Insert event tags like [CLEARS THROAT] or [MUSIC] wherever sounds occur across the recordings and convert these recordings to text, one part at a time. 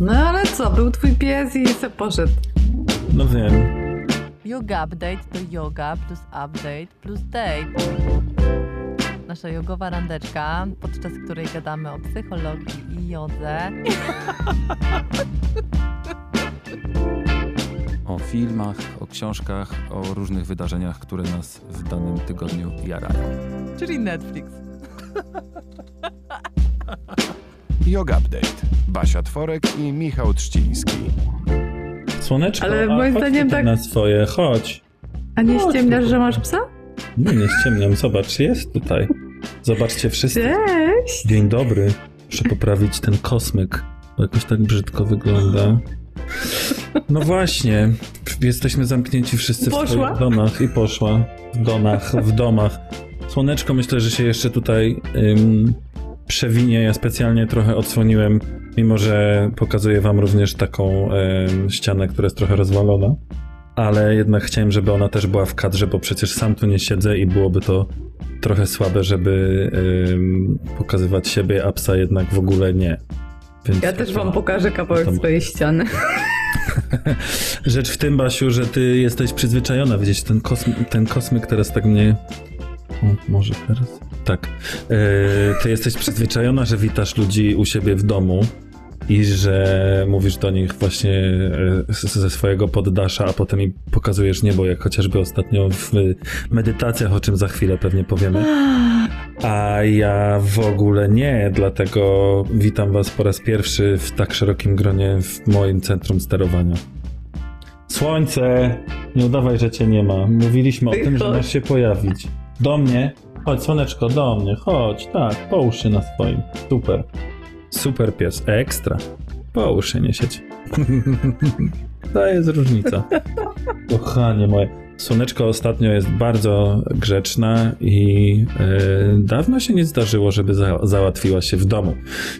No ale co, był twój pies i se poszedł. No wiem. Yoga update to yoga plus update plus date. Nasza jogowa randeczka, podczas której gadamy o psychologii i jodze. [LAUGHS] O filmach, o książkach, o różnych wydarzeniach, które nas w danym tygodniu jarają. Czyli Netflix. [LAUGHS] Yoga Update. Basia Tworek i Michał Trzciński. Słoneczko, Ale moim zdaniem tak- na swoje, chodź. A nie Chodź, ściemniasz, no. że masz psa? Nie, nie ściemniam, zobacz, jest tutaj. Zobaczcie wszyscy. Cześć! Dzień dobry. Muszę poprawić ten kosmyk, bo jakoś tak brzydko wygląda. No właśnie, jesteśmy zamknięci wszyscy w Poszła? swoich domach i poszła. W domach, w domach. Słoneczko myślę, że się jeszcze tutaj ym, przewinie. Ja specjalnie trochę odsłoniłem, mimo że pokazuję wam również taką ścianę, która jest trochę rozwalona. Ale jednak chciałem, żeby ona też była w kadrze, bo przecież sam tu nie siedzę i byłoby to trochę słabe, żeby pokazywać siebie, a psa jednak w ogóle nie. Więc Ja też wam pokażę kawałek swojej ściany. [LAUGHS] Rzecz w tym, Basiu, że ty jesteś przyzwyczajona, widzieć, ten, kosm ten kosmyk teraz tak mnie... O, może teraz? Tak. E, ty jesteś przyzwyczajona, że witasz ludzi u siebie w domu i że mówisz do nich właśnie e, ze swojego poddasza, a potem im pokazujesz niebo, jak chociażby ostatnio w medytacjach, o czym za chwilę pewnie powiemy. A ja w ogóle nie, dlatego witam Was po raz pierwszy w tak szerokim gronie w moim centrum sterowania. Słońce! Nie udawaj, że cię nie ma. Mówiliśmy o Ty tym, że masz się pojawić. Do mnie? Chodź, słoneczko, do mnie. Chodź, tak, połóż się na swoim. Super. Super pies, ekstra. Połóż się, nie siedź. to jest różnica. Kochanie moje. Słoneczko ostatnio jest bardzo grzeczna i e, dawno się nie zdarzyło, żeby za, załatwiła się w domu.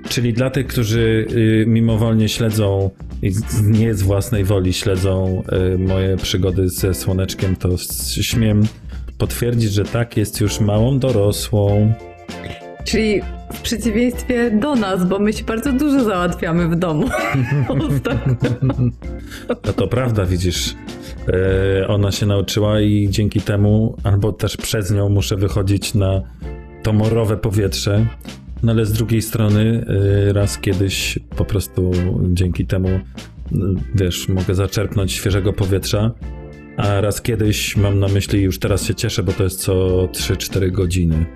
Czyli dla tych, którzy y, mimowolnie śledzą i nie z własnej woli śledzą y, moje przygody ze Słoneczkiem, to śmiem potwierdzić, że tak, jest już małą dorosłą. Czyli w przeciwieństwie do nas, bo my się bardzo dużo załatwiamy w domu. [LAUGHS] No to prawda, widzisz. E, ona się nauczyła i dzięki temu, albo też przez nią muszę wychodzić na to morowe powietrze. No ale z drugiej strony, e, raz kiedyś po prostu dzięki temu, wiesz, mogę zaczerpnąć świeżego powietrza, a raz kiedyś mam na myśli, już teraz się cieszę, bo to jest co 3-4 godziny.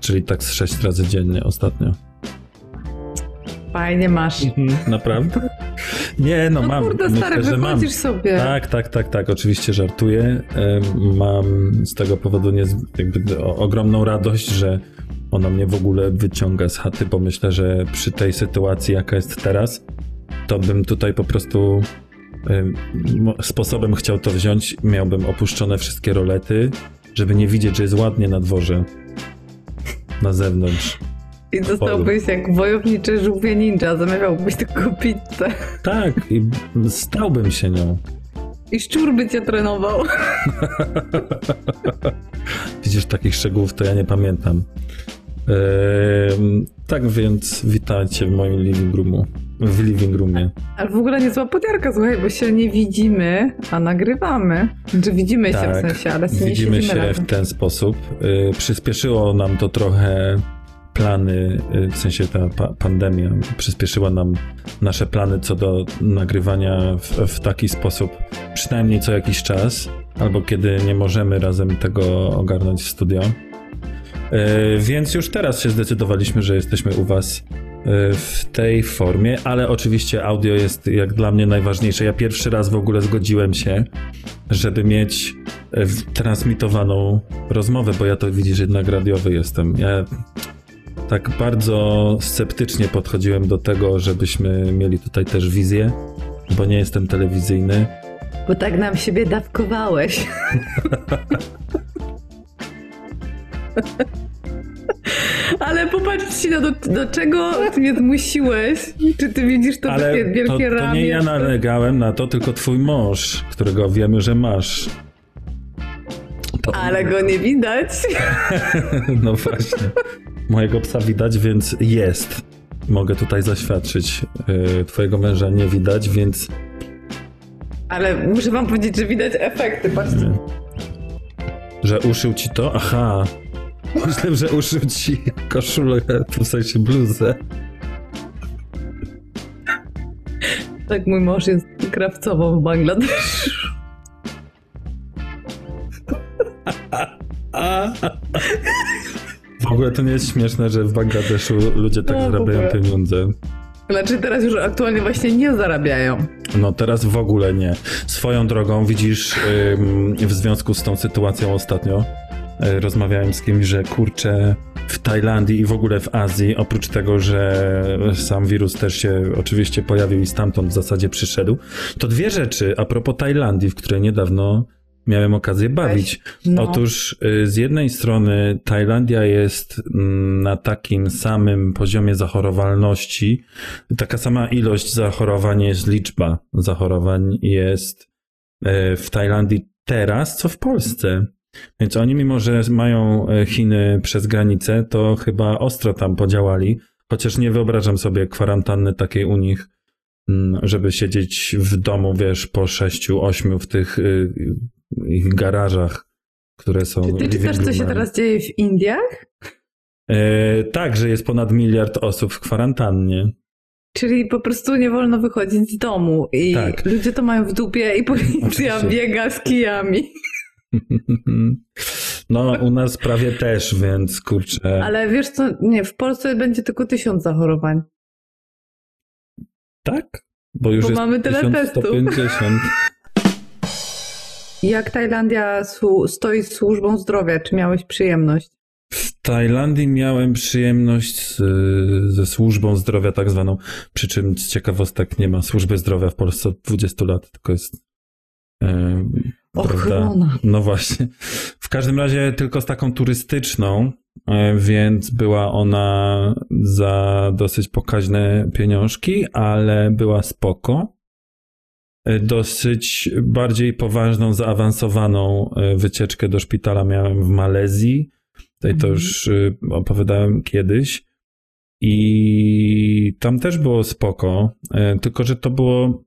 Czyli tak z 6 razy dziennie ostatnio. Fajnie masz. Naprawdę? Nie, no, No mam. kurde, Myślę, stary, że mam. wychodzisz sobie. Tak, tak, tak, tak, oczywiście żartuję. Mam z tego powodu o- ogromną radość, że ona mnie w ogóle wyciąga z chaty, bo myślę, że przy tej sytuacji, jaka jest teraz, to bym tutaj po prostu sposobem chciał to wziąć, miałbym opuszczone wszystkie rolety, żeby nie widzieć, że jest ładnie na dworze. Na zewnątrz. I dostałbyś jak wojownicze żółwie ninja, zamawiałbyś tylko pizzę. Tak, i stałbym się nią. I szczur by cię trenował. [LAUGHS] Widzisz, takich szczegółów to ja nie pamiętam. Ehm, tak więc witajcie w moim living roomu. W living roomie. Ale w ogóle niezła podjarka, słuchaj, bo się nie widzimy, a nagrywamy. Znaczy widzimy się w sensie, ale nie widzimy się razem. w ten sposób. Y, przyspieszyło nam to trochę plany, y, w sensie ta pa pandemia przyspieszyła nam nasze plany co do nagrywania w, w taki sposób, przynajmniej co jakiś czas, albo kiedy nie możemy razem tego ogarnąć w studio. Y, Więc już teraz się zdecydowaliśmy, że jesteśmy u Was w tej formie, ale oczywiście audio jest jak dla mnie najważniejsze. Ja pierwszy raz w ogóle zgodziłem się, żeby mieć y, transmitowaną rozmowę, bo ja to widzisz, jednak radiowy jestem. Ja tak bardzo sceptycznie podchodziłem do tego, żebyśmy mieli tutaj też wizję, bo nie jestem telewizyjny. Bo tak nam siebie dawkowałeś. [LAUGHS] Ale popatrz ci, no do, do czego ty mnie zmusiłeś. Czy ty widzisz to Ale takie to, wielkie to ramię? nie ja nalegałem na to, tylko twój mąż, którego wiemy, że masz. To- Ale go nie widać. [LAUGHS] No właśnie. Mojego psa widać, więc jest. mogę tutaj zaświadczyć. Y, twojego męża nie widać, więc Ale muszę wam powiedzieć, że widać efekty, patrzcie. że uszył ci to? Aha. Myślę, że uszył ci koszulę, w sensie bluzę. Tak, mój mąż jest krawcową w Bangladeszu. W ogóle to nie jest śmieszne, że w Bangladeszu ludzie tak No, zarabiają pieniądze. Znaczy teraz już aktualnie właśnie nie zarabiają. No teraz w ogóle nie. Swoją drogą widzisz ym, w związku z tą sytuacją ostatnio rozmawiałem z kimś, że kurczę w Tajlandii i w ogóle w Azji, oprócz tego, że sam wirus też się oczywiście pojawił i stamtąd w zasadzie przyszedł, to dwie rzeczy a propos Tajlandii, w której niedawno miałem okazję bawić. No. Otóż y, z jednej strony Tajlandia jest mm, na takim samym poziomie zachorowalności, taka sama ilość zachorowań jest liczba zachorowań jest y, w Tajlandii teraz, co w Polsce. Więc oni, mimo że mają y, Chiny przez granicę, to chyba ostro tam podziałali, chociaż nie wyobrażam sobie kwarantanny takiej u nich, mm, żeby siedzieć w domu, wiesz, po sześciu, ośmiu w tych y, ich garażach, które są. Czy ty czytasz, co się teraz dzieje w Indiach? E, tak, że jest ponad miliard osób w kwarantannie. Czyli po prostu nie wolno wychodzić z domu i Tak. ludzie to mają w dupie i policja Oczywiście. biega z kijami. No, u nas prawie też, więc kurczę. Ale wiesz co, nie, w Polsce będzie tylko tysiąc zachorowań. Tak? Bo już Bo jest mamy tyle testów. 1150. Jak Tajlandia stoi z służbą zdrowia? Czy miałeś przyjemność? W Tajlandii miałem przyjemność z, ze służbą zdrowia tak zwaną, przy czym z ciekawostek nie ma służby zdrowia w Polsce od 20 lat, tylko jest Ochrona. No właśnie. W każdym razie tylko z taką turystyczną, e, więc była ona za dosyć pokaźne pieniążki, ale była spoko. E, Dosyć bardziej poważną, zaawansowaną e, wycieczkę do szpitala miałem w Malezji. Tutaj to Mhm. już opowiadałem kiedyś. I tam też było spoko, tylko że to było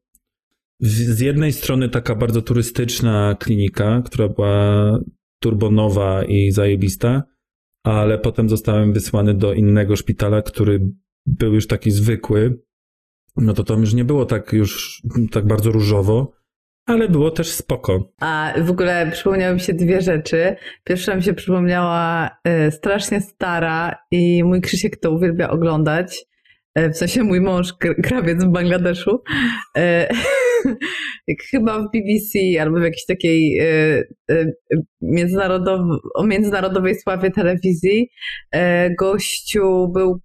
z jednej strony taka bardzo turystyczna klinika, która była turbonowa i zajebista, ale potem zostałem wysłany do innego szpitala, który był już taki zwykły. No to tam już nie było tak już tak bardzo różowo, ale było też spoko. A w ogóle przypomniały mi się dwie rzeczy. Pierwsza mi się przypomniała e, strasznie stara i mój Krzysiek to uwielbia oglądać. E, w sensie mój mąż, kr- krawiec w Bangladeszu. Jak [LAUGHS] [LAUGHS] chyba w BBC albo w jakiejś takiej e, e, międzynarodow- o międzynarodowej sławie telewizji e, gościu był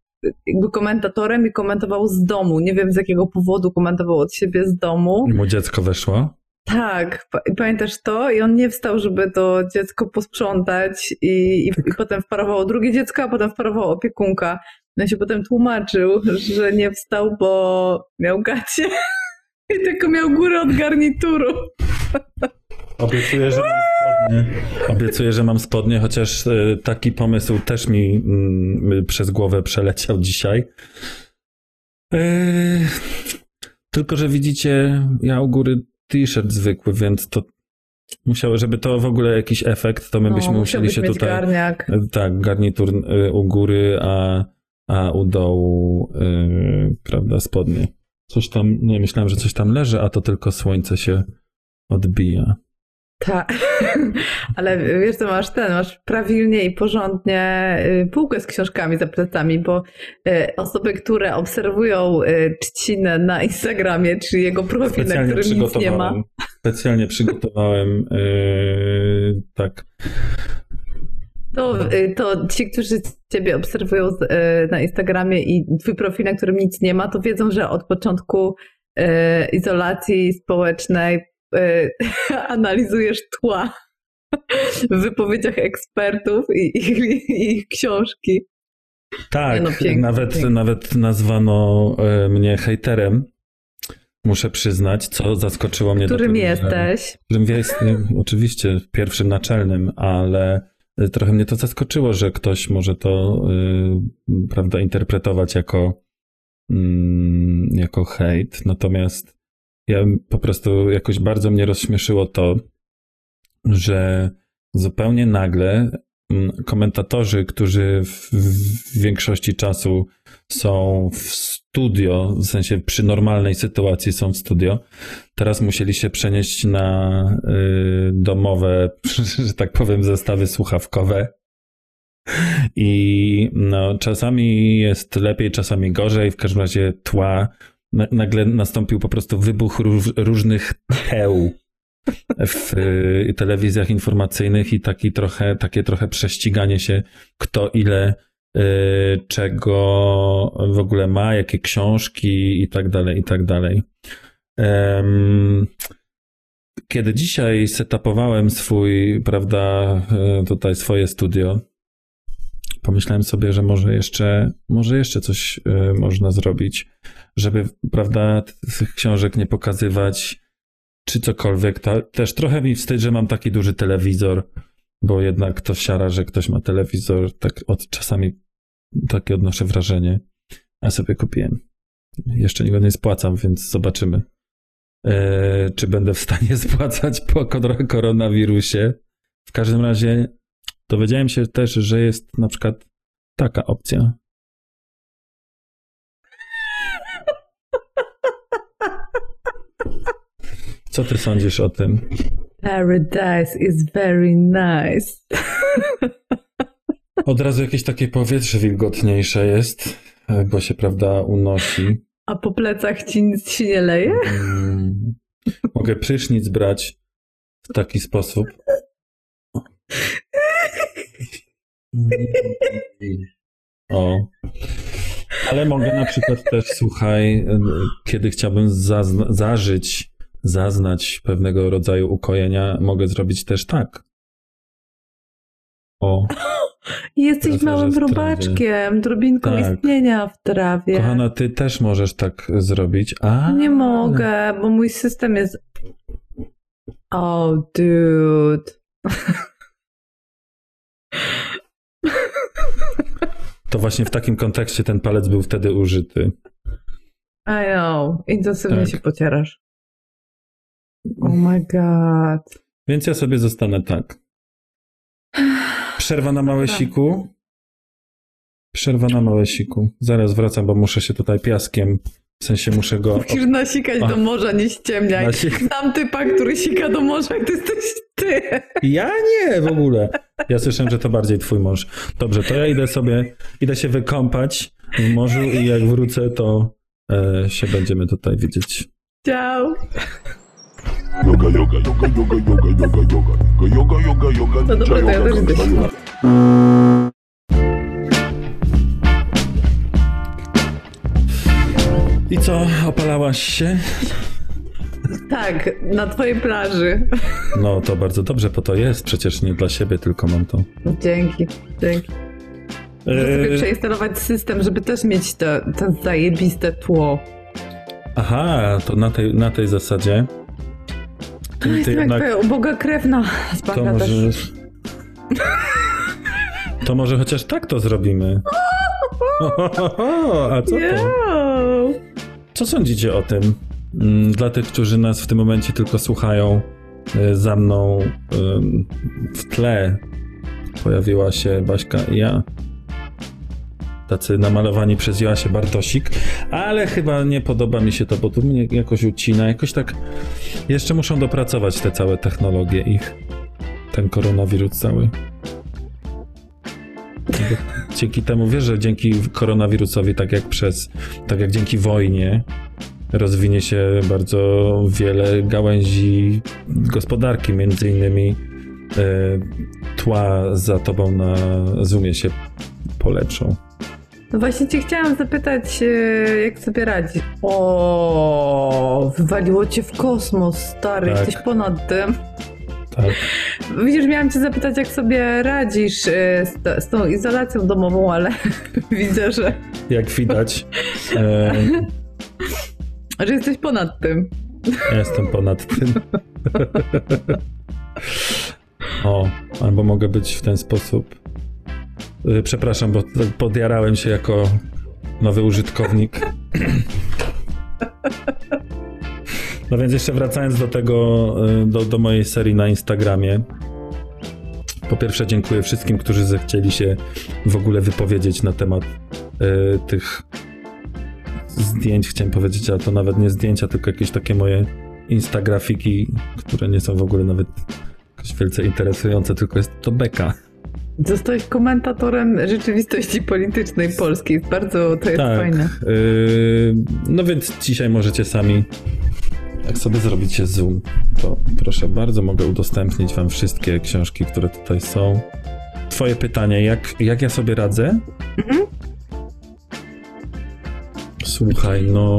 jakby komentatorem i komentował z domu. Nie wiem z jakiego powodu komentował od siebie z domu. I mu dziecko weszło. Tak, pamiętasz to? I on nie wstał, żeby to dziecko posprzątać i, i, i potem wparowało drugie dziecko, a potem wparowała opiekunka. No się potem tłumaczył, że nie wstał, bo miał gacie [LAUGHS] i tylko miał górę od garnituru. Obiecuję, że mam spodnie. Obiecuję, że mam spodnie, chociaż e, taki pomysł też mi mm, przez głowę przeleciał dzisiaj. E, tylko, że widzicie, ja u góry t-shirt zwykły, więc to musiało, żeby to w ogóle jakiś efekt, to my byśmy No, musieli się tutaj... garniak. Tak, garnitur e, u góry, a, a u dołu, e, prawda, spodnie. Coś tam, nie myślałem, że coś tam leży, a to tylko słońce się odbija. Tak, [LAUGHS] ale wiesz co, masz ten, masz prawilnie i porządnie y, półkę z książkami za plecami, bo y, osoby, które obserwują y, trzcinę na Instagramie, czy jego profil, na którym nic nie ma. Specjalnie przygotowałem yy, tak. To, y, to ci, którzy ciebie obserwują y, na Instagramie i twój profil, na którym nic nie ma, to wiedzą, że od początku y, izolacji społecznej [LAUGHS] analizujesz tła w wypowiedziach ekspertów i ich, książki. Tak, no, pięknie, nawet, pięknie. nawet nazwano mnie hejterem. Muszę przyznać, co zaskoczyło mnie. do Którym tego, że- jesteś? Którym jestem, oczywiście, pierwszym naczelnym, ale trochę mnie to zaskoczyło, że ktoś może to, y, prawda, interpretować jako mm, jako hejt. Natomiast ja po prostu jakoś bardzo mnie rozśmieszyło to, że zupełnie nagle mm, komentatorzy, którzy w, w większości czasu są w studio, w sensie przy normalnej sytuacji są w studio, teraz musieli się przenieść na y, domowe, [LAUGHS] że tak powiem, zestawy słuchawkowe. I no, czasami jest lepiej, czasami gorzej, w każdym razie tła. Nagle nastąpił po prostu wybuch róż, różnych teł w y, telewizjach informacyjnych i taki trochę, takie trochę prześciganie się, kto ile czego w ogóle ma, jakie książki i tak dalej, i tak dalej. Kiedy dzisiaj setupowałem swój, prawda, y, tutaj swoje studio, pomyślałem sobie, że może jeszcze, może jeszcze coś można zrobić, żeby, prawda, tych książek nie pokazywać, czy cokolwiek. Ta, też trochę mi wstyd, że mam taki duży telewizor, bo jednak to siara, że ktoś ma telewizor, tak od czasami takie odnoszę wrażenie. A sobie kupiłem. Jeszcze go nie spłacam, więc zobaczymy, e, czy będę w stanie [LAUGHS] spłacać po koronawirusie. W każdym razie dowiedziałem się też, że jest na przykład taka opcja, Co ty sądzisz o tym? Paradise is very nice. [LAUGHS] Od razu jakieś takie powietrze wilgotniejsze jest, bo się, prawda, unosi. A po plecach ci nic się nie leje? Mm. Mogę prysznic brać w taki sposób. [LAUGHS] O. Ale mogę na przykład też, słuchaj, kiedy chciałbym zażyć zaznać pewnego rodzaju ukojenia, mogę zrobić też tak. O. [LAUGHS] Jesteś małym robaczkiem, drobinką tak. istnienia w trawie. Kochana, ty też możesz tak zrobić. A. Nie mogę, bo mój system jest. Oh, dude. To właśnie w takim kontekście ten palec był wtedy użyty. I know. Intensywnie tak. się pocierasz. Oh my god. Więc ja sobie zostanę tak. Przerwa na małe siku. Przerwa na małe siku. Zaraz wracam, bo muszę się tutaj piaskiem, w sensie muszę go... Musisz nasikać do morza, nie ściemniaj. Nasik... Znam typa, który sika do morza i to jesteś ty. Ja nie, w ogóle. Ja słyszałem, że to bardziej twój mąż. Dobrze, to ja idę sobie, idę się wykąpać w morzu i jak wrócę, to e, się będziemy tutaj widzieć. Ciao. Yoga, yoga, yoga, yoga, yoga, yoga, yoga, yoga, yoga, yoga, No dobra, to ja też się. I co, opalałaś się? Tak, na twojej plaży. No to bardzo dobrze, po to jest. Przecież nie dla siebie, tylko mam to. Dzięki, dzięki. Muszę sobie przeinstalować system, żeby też mieć to, to zajebiste tło. Aha, to na tej, na tej zasadzie. Ty Jestem jednak... uboga krewna z to może... to może chociaż tak to zrobimy. [LAUGHS] A co to? Co sądzicie o tym? Mm, dla tych, którzy nas w tym momencie tylko słuchają, y, za mną w tle pojawiła się Baśka i ja tacy namalowani przez Joasię Bartosik, ale chyba nie podoba mi się to, bo tu mnie jakoś ucina, jakoś tak jeszcze muszą dopracować te całe technologie ich, ten koronawirus cały. Dzięki temu, wiesz, że dzięki koronawirusowi, tak jak przez, tak jak dzięki wojnie, rozwinie się bardzo wiele gałęzi gospodarki, między innymi e, tła za tobą na Zoomie się polepszą. No właśnie cię chciałam zapytać, e, jak sobie radzisz. O, wywaliło cię w kosmos, stary, tak. jesteś ponad tym. Tak. Widzisz, miałam cię zapytać, jak sobie radzisz e, z, z tą izolacją domową, ale [LAUGHS] widzę, że... Jak widać. E... że jesteś ponad tym. Ja jestem ponad tym. [LAUGHS] o, albo mogę być w ten sposób przepraszam, bo podjarałem się jako nowy użytkownik. No więc jeszcze wracając do tego, y, do, do mojej serii na Instagramie. Po pierwsze dziękuję wszystkim, którzy zechcieli się w ogóle wypowiedzieć na temat y, tych zdjęć, chciałem powiedzieć, ale to nawet nie zdjęcia, tylko jakieś takie moje instagrafiki, które nie są w ogóle nawet jakoś wielce interesujące, tylko jest to beka. Zostałeś komentatorem rzeczywistości politycznej polskiej. Bardzo to jest Tak. fajne. Yy, no więc dzisiaj możecie sami, jak sobie zrobicie zoom, to proszę bardzo, mogę udostępnić wam wszystkie książki, które tutaj są. Twoje pytanie, jak, jak ja sobie radzę? Mhm. Słuchaj, no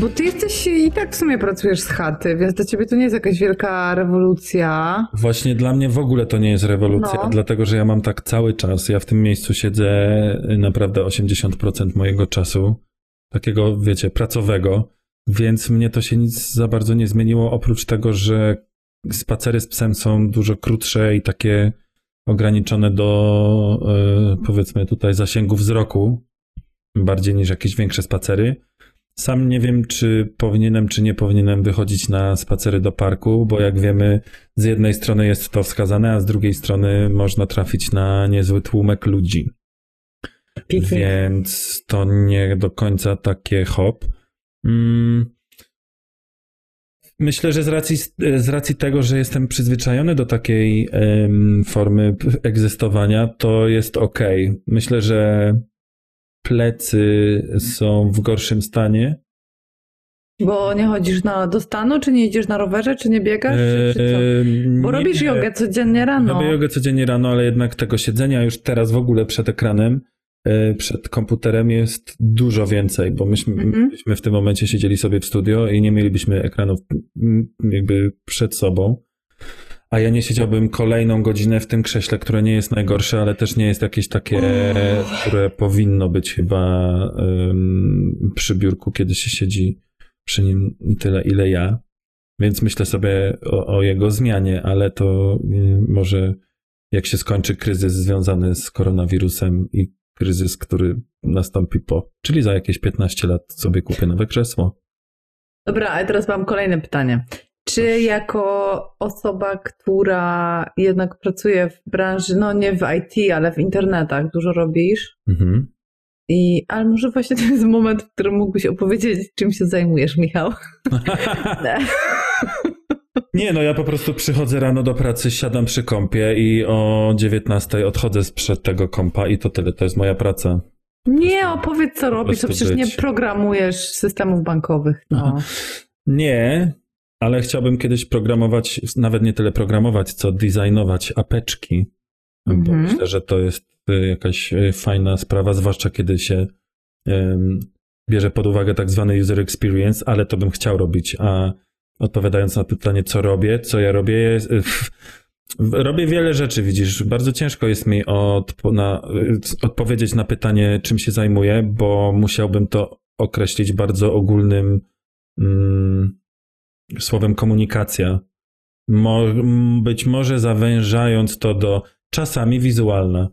Bo ty jesteś i tak w sumie pracujesz z chaty, więc dla ciebie to nie jest jakaś wielka rewolucja. właśnie dla mnie w ogóle to nie jest rewolucja, No. dlatego że ja mam tak cały czas. Ja w tym miejscu siedzę naprawdę 80% mojego czasu, takiego, wiecie, pracowego, więc mnie to się nic za bardzo nie zmieniło, oprócz tego, że spacery z psem są dużo krótsze i takie ograniczone do, y, powiedzmy tutaj, zasięgu wzroku, bardziej niż jakieś większe spacery. Sam nie wiem, czy powinienem, czy nie powinienem wychodzić na spacery do parku, bo jak wiemy, z jednej strony jest to wskazane, a z drugiej strony można trafić na niezły tłumek ludzi. Piknik. Więc to nie do końca takie hop. Mm. Myślę, że z racji, z racji tego, że jestem przyzwyczajony do takiej em, formy egzystowania, to jest ok. Myślę, że plecy są w gorszym stanie. Bo nie chodzisz na, do stanu, czy nie idziesz na rowerze, czy nie biegasz, czy, czy? Ehm, Bo nie- robisz jogę codziennie rano. Robię jogę codziennie rano, ale jednak tego siedzenia już teraz w ogóle przed ekranem, e, przed komputerem jest dużo więcej, bo myśmy, Mhm. myśmy w tym momencie siedzieli sobie w studio i nie mielibyśmy ekranów jakby przed sobą. A ja nie siedziałbym kolejną godzinę w tym krześle, które nie jest najgorsze, ale też nie jest jakieś takie, które powinno być chyba em, przy biurku, kiedy się siedzi przy nim tyle, ile ja. Więc myślę sobie o, o jego zmianie, ale to y, może jak się skończy kryzys związany z koronawirusem i kryzys, który nastąpi po, czyli za jakieś 15 lat sobie kupię nowe krzesło. Dobra, a teraz mam kolejne pytanie. Czy jako osoba, która jednak pracuje w branży, no nie w IT, ale w internetach, dużo robisz? Mhm. I, ale może właśnie to jest moment, w którym mógłbyś opowiedzieć, czym się zajmujesz, Michał. [LAUGHS] Nie, no ja po prostu przychodzę rano do pracy, siadam przy kompie i o 19 odchodzę sprzed tego kompa i to tyle, to jest moja praca. Nie, opowiedz co robisz, to przecież nie być. programujesz systemów bankowych. No. Nie, ale chciałbym kiedyś programować, nawet nie tyle programować, co designować apeczki. Bo Mhm. myślę, że to jest y, jakaś y, fajna sprawa, zwłaszcza kiedy się ym, bierze pod uwagę tak zwany user experience, ale to bym chciał robić. A odpowiadając na pytanie, co robię, co ja robię, jest, y, robię wiele rzeczy, widzisz. Bardzo ciężko jest mi odpo- na, odpowiedzieć na pytanie, czym się zajmuję, bo musiałbym to określić bardzo ogólnym mm, słowem komunikacja. Mo, być może zawężając to do czasami wizualna,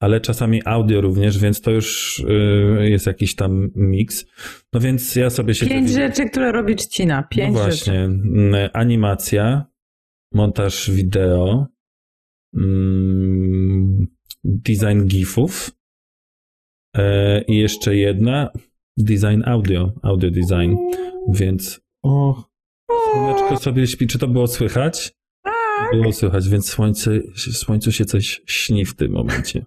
ale czasami audio również, więc to już y, jest jakiś tam miks. No więc ja sobie się. Pięć rzeczy, które robi Trzcina. Pięć no rzeczy. właśnie. Mm, Animacja, montaż wideo, mm, design gifów e, i jeszcze jedna, design audio, audio design. Więc o, słoneczko sobie śpi. Czy to było słychać? Tak. Było słychać, więc słońce, słońcu się coś śni w tym momencie.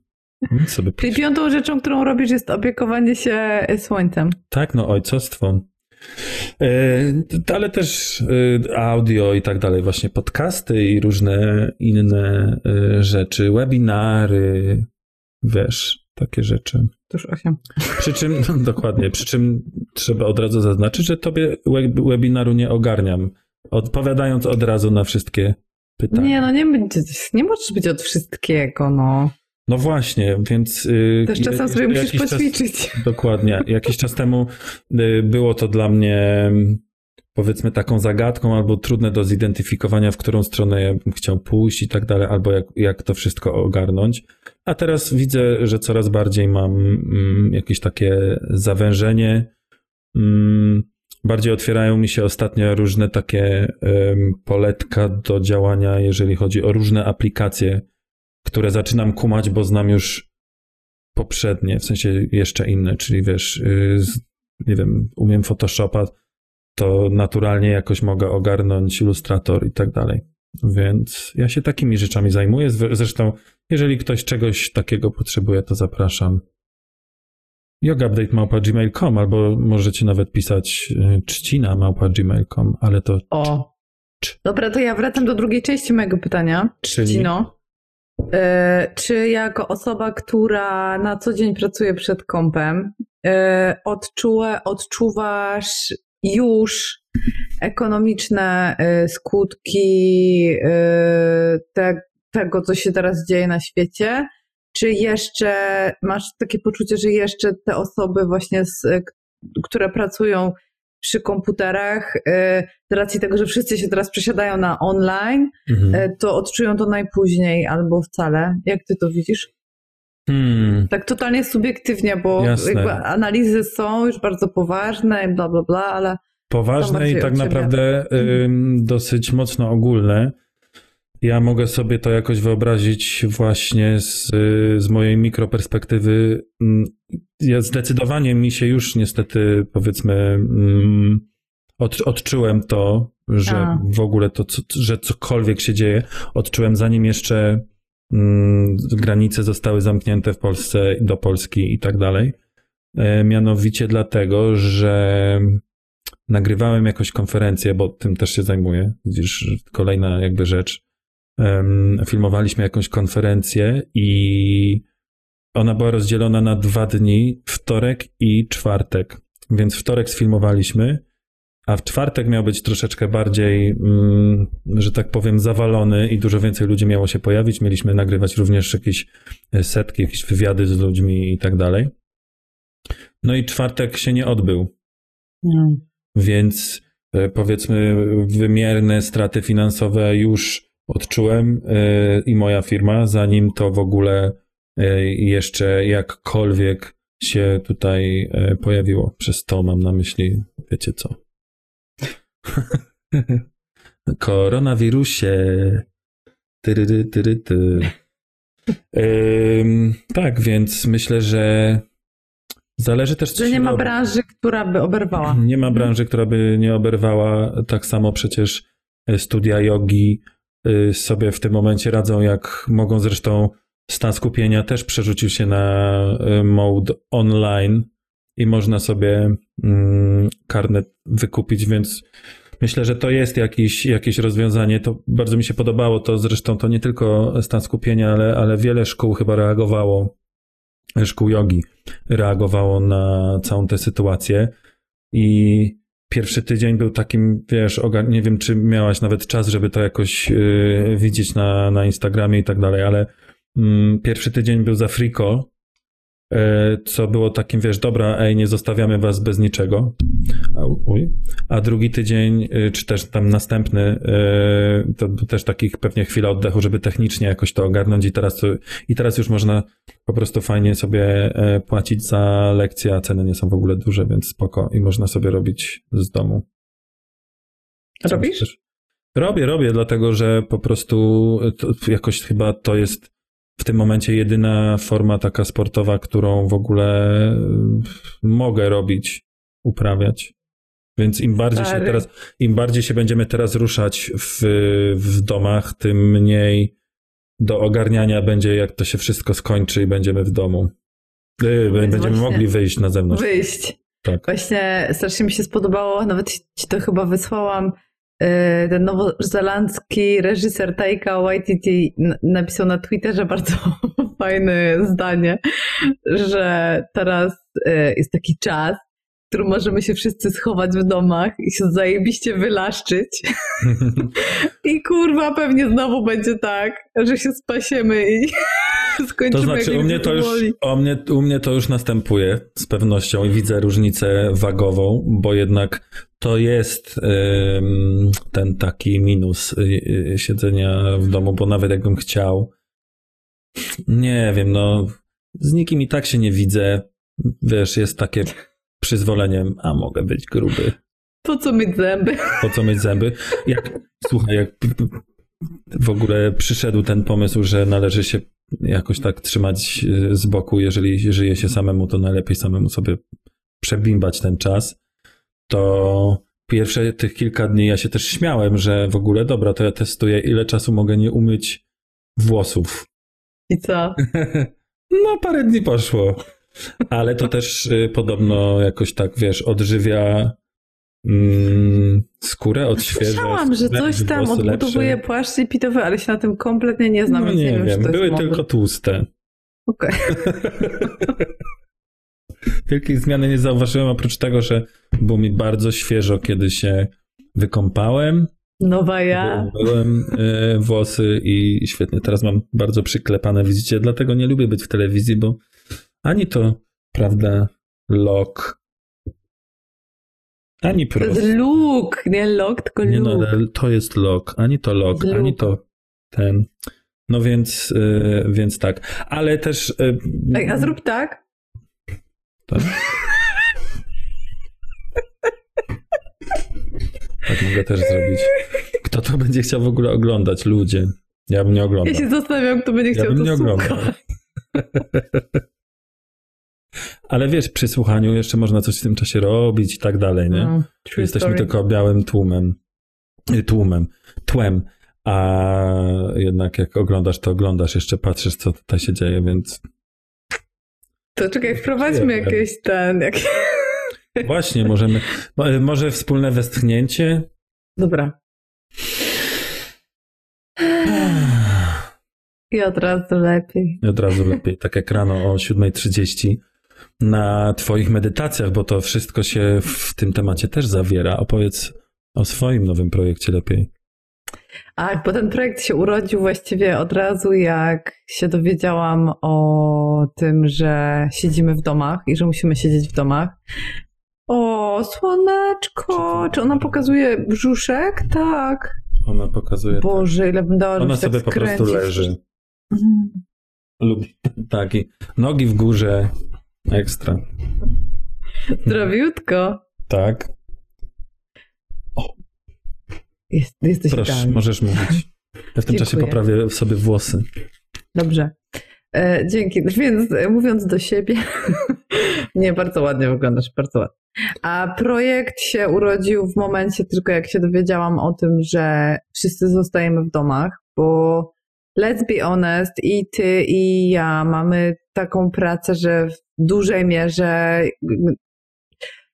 Sobie Czyli piątą rzeczą, którą robisz, jest opiekowanie się słońcem. Tak, no ojcostwo. E, Ale też e, audio i tak dalej, właśnie podcasty i różne inne e, rzeczy, webinary, wiesz, takie rzeczy. Już osiem. Przy czym, no, dokładnie, przy czym trzeba od razu zaznaczyć, że tobie web, webinaru nie ogarniam, odpowiadając od razu na wszystkie pytania. Nie, no nie będzie, nie możesz być od wszystkiego, no. No właśnie, więc... y, Też czasem sobie musisz jakiś czas- poćwiczyć. Dokładnie. Jakiś czas temu y, było to dla mnie powiedzmy taką zagadką albo trudne do zidentyfikowania, w którą stronę ja bym chciał pójść i tak dalej, albo jak, jak to wszystko ogarnąć. A teraz widzę, że coraz bardziej mam mm, jakieś takie zawężenie. Mm, bardziej otwierają mi się ostatnio różne takie poletka do działania, jeżeli chodzi o różne aplikacje, które zaczynam kumać, bo znam już poprzednie, w sensie jeszcze inne, czyli wiesz, z, nie wiem, umiem Photoshopa, to naturalnie jakoś mogę ogarnąć Illustrator i tak dalej. Więc ja się takimi rzeczami zajmuję. Zresztą, jeżeli ktoś czegoś takiego potrzebuje, to zapraszam. yogaupdate.gmail.com albo możecie nawet pisać y, czcina małpa.gmail.com, ale to... O, dobra, to ja wracam do drugiej części mojego pytania. Czyli? Czcino. E, czy jako osoba, która na co dzień pracuje przed kompem, e, odczułe, odczuwasz już ekonomiczne y, skutki y, te, tego, co się teraz dzieje na świecie? Czy jeszcze masz takie poczucie, że jeszcze te osoby właśnie, z, które pracują przy komputerach, y, z racji tego, że wszyscy się teraz przesiadają na online, mhm. to odczują to najpóźniej albo wcale. Jak ty to widzisz? Hmm. Tak totalnie subiektywnie, bo analizy są już bardzo poważne i bla, bla, bla, ale... Poważne i tak naprawdę y, dosyć mocno ogólne. Ja mogę sobie to jakoś wyobrazić właśnie z, z mojej mikroperspektywy. Mm, ja zdecydowanie mi się już niestety, powiedzmy, mm, od, odczułem to, że A. w ogóle to, co, że cokolwiek się dzieje, odczułem zanim jeszcze granice zostały zamknięte w Polsce do Polski i tak dalej. E, mianowicie dlatego, że nagrywałem jakąś konferencję, bo tym też się zajmuję. Widzisz, kolejna jakby rzecz. Filmowaliśmy jakąś konferencję i ona była rozdzielona na dwa dni, wtorek i czwartek. Więc wtorek sfilmowaliśmy, a w czwartek miał być troszeczkę bardziej, mm, że tak powiem, zawalony i dużo więcej ludzi miało się pojawić. Mieliśmy nagrywać również jakieś e, setki, jakieś wywiady z ludźmi i tak dalej. No i czwartek się nie odbył. No. Więc e, powiedzmy, wymierne straty finansowe już odczułem e, i moja firma, zanim to w ogóle jeszcze jakkolwiek się tutaj pojawiło. Przez to mam na myśli, wiecie co. [LAUGHS] Koronawirusie. Tyry, tyry, ty. Ym, tak, więc myślę, że zależy też. Że nie ma branży, która by oberwała. Nie ma branży, która by nie oberwała. Tak samo przecież e, studia jogi e, sobie w tym momencie radzą, jak mogą. Zresztą stan skupienia też przerzucił się na e, mode online i można sobie mm, karnet wykupić, więc myślę, że to jest jakiś, jakieś rozwiązanie. To bardzo mi się podobało. To zresztą to nie tylko stan skupienia, ale, ale wiele szkół chyba reagowało, szkół jogi reagowało na całą tę sytuację i pierwszy tydzień był takim, wiesz, nie wiem, czy miałaś nawet czas, żeby to jakoś yy, widzieć na, na Instagramie i tak dalej, ale yy, pierwszy tydzień był za friko, co było takim, wiesz, dobra, ej, nie zostawiamy was bez niczego. A, uj. A drugi tydzień, y, czy też tam następny, y, to też takich pewnie chwila oddechu, żeby technicznie jakoś to ogarnąć i teraz, i teraz już można po prostu fajnie sobie e, płacić za lekcje, a ceny nie są w ogóle duże, więc spoko i można sobie robić z domu. Robisz? Robię, robię, dlatego że po prostu jakoś chyba to jest w tym momencie jedyna forma taka sportowa, którą w ogóle y, mogę robić, uprawiać. Więc im bardziej się teraz, im bardziej się będziemy teraz ruszać w, w domach, tym mniej do ogarniania będzie, jak to się wszystko skończy i będziemy w domu. Y, będziemy mogli wyjść na zewnątrz. Wyjść. Tak. Właśnie strasznie mi się spodobało, nawet ci to chyba wysłałam, ten nowozelandzki reżyser Taika Waititi napisał na Twitterze [LAUGHS] bardzo fajne zdanie, że teraz y, jest taki czas, w którym możemy się wszyscy schować w domach i się zajebiście wylaszczyć. [LAUGHS] I kurwa pewnie znowu będzie tak, że się spasiemy i [LAUGHS] skończymy. To znaczy u mnie to, już, u, mnie, u mnie to już następuje z pewnością i widzę różnicę wagową, bo jednak to jest ym, ten taki minus y, y, siedzenia w domu, bo nawet jakbym chciał, nie wiem, no z nikim i tak się nie widzę. Wiesz, jest takie przyzwolenie, a mogę być gruby. Po co mieć zęby? Po co mieć zęby? Jak, słuchaj, jak w ogóle przyszedł ten pomysł, że należy się jakoś tak trzymać z boku, jeżeli żyje się samemu, to najlepiej samemu sobie przebimbać ten czas, to pierwsze tych kilka dni ja się też śmiałem, że w ogóle dobra, to ja testuję, ile czasu mogę nie umyć włosów. I co? [LAUGHS] No, parę dni poszło. Ale to też y, podobno jakoś tak, wiesz, odżywia mm, skórę, odświeża. Słyszałam, że coś tam odbudowuje lepsze. płaszcz lipitowy, ale się na tym kompletnie nie znam, No nie, wiem, wiem, były tylko tłuste. Okej. [LAUGHS] Wielkiej zmiany nie zauważyłem, oprócz tego, że było mi bardzo świeżo, kiedy się wykąpałem. Nowa ja. Byłem e, włosy i świetnie. Teraz mam bardzo przyklepane, widzicie, dlatego nie lubię być w telewizji, bo ani to, prawda, lok, ani prosto. look, nie look, tylko Nie no, look. ale to jest lok, ani to lok, ani to ten. No więc, e, więc tak. Ale też... e, Ej, a zrób tak. Tak? Tak mogę też zrobić. Kto to będzie chciał w ogóle oglądać? Ludzie. Ja bym nie oglądał. Ja się zastanawiam, kto będzie Ja chciał bym nie to oglądał. [LAUGHS] Ale wiesz, przy słuchaniu jeszcze można coś w tym czasie robić i tak dalej, nie? No, Jesteśmy story. tylko białym tłumem. Y, Tłumem. Tłem. A jednak jak oglądasz, to oglądasz, jeszcze patrzysz, co tutaj się dzieje, więc To czekaj, wprowadźmy jakieś ten... Jak... właśnie możemy, mo- może wspólne westchnięcie? Dobra. I od razu lepiej. I od razu lepiej, tak jak rano o 7.30 na twoich medytacjach, bo to wszystko się w tym temacie też zawiera. Opowiedz o swoim nowym projekcie lepiej. A, bo ten projekt się urodził właściwie od razu, jak się dowiedziałam o tym, że siedzimy w domach i że musimy siedzieć w domach. O, słoneczko! Czy ona pokazuje brzuszek? Tak. Ona pokazuje. Boże, ile bym dała, Ona tak sobie po prostu leży. Mm. Lubi [LAUGHS] taki. Nogi w górze. Ekstra. Zdrowiutko. Tak. Jest, jesteś Proszę, idealny. możesz mówić. Ja w tym czasie poprawię sobie włosy. Dobrze. E, dzięki. Więc e, mówiąc do siebie, [LAUGHS] nie, bardzo ładnie wyglądasz, bardzo ładnie. A projekt się urodził w momencie tylko jak się dowiedziałam o tym, że wszyscy zostajemy w domach, bo let's be honest, i ty, i ja mamy taką pracę, że w dużej mierze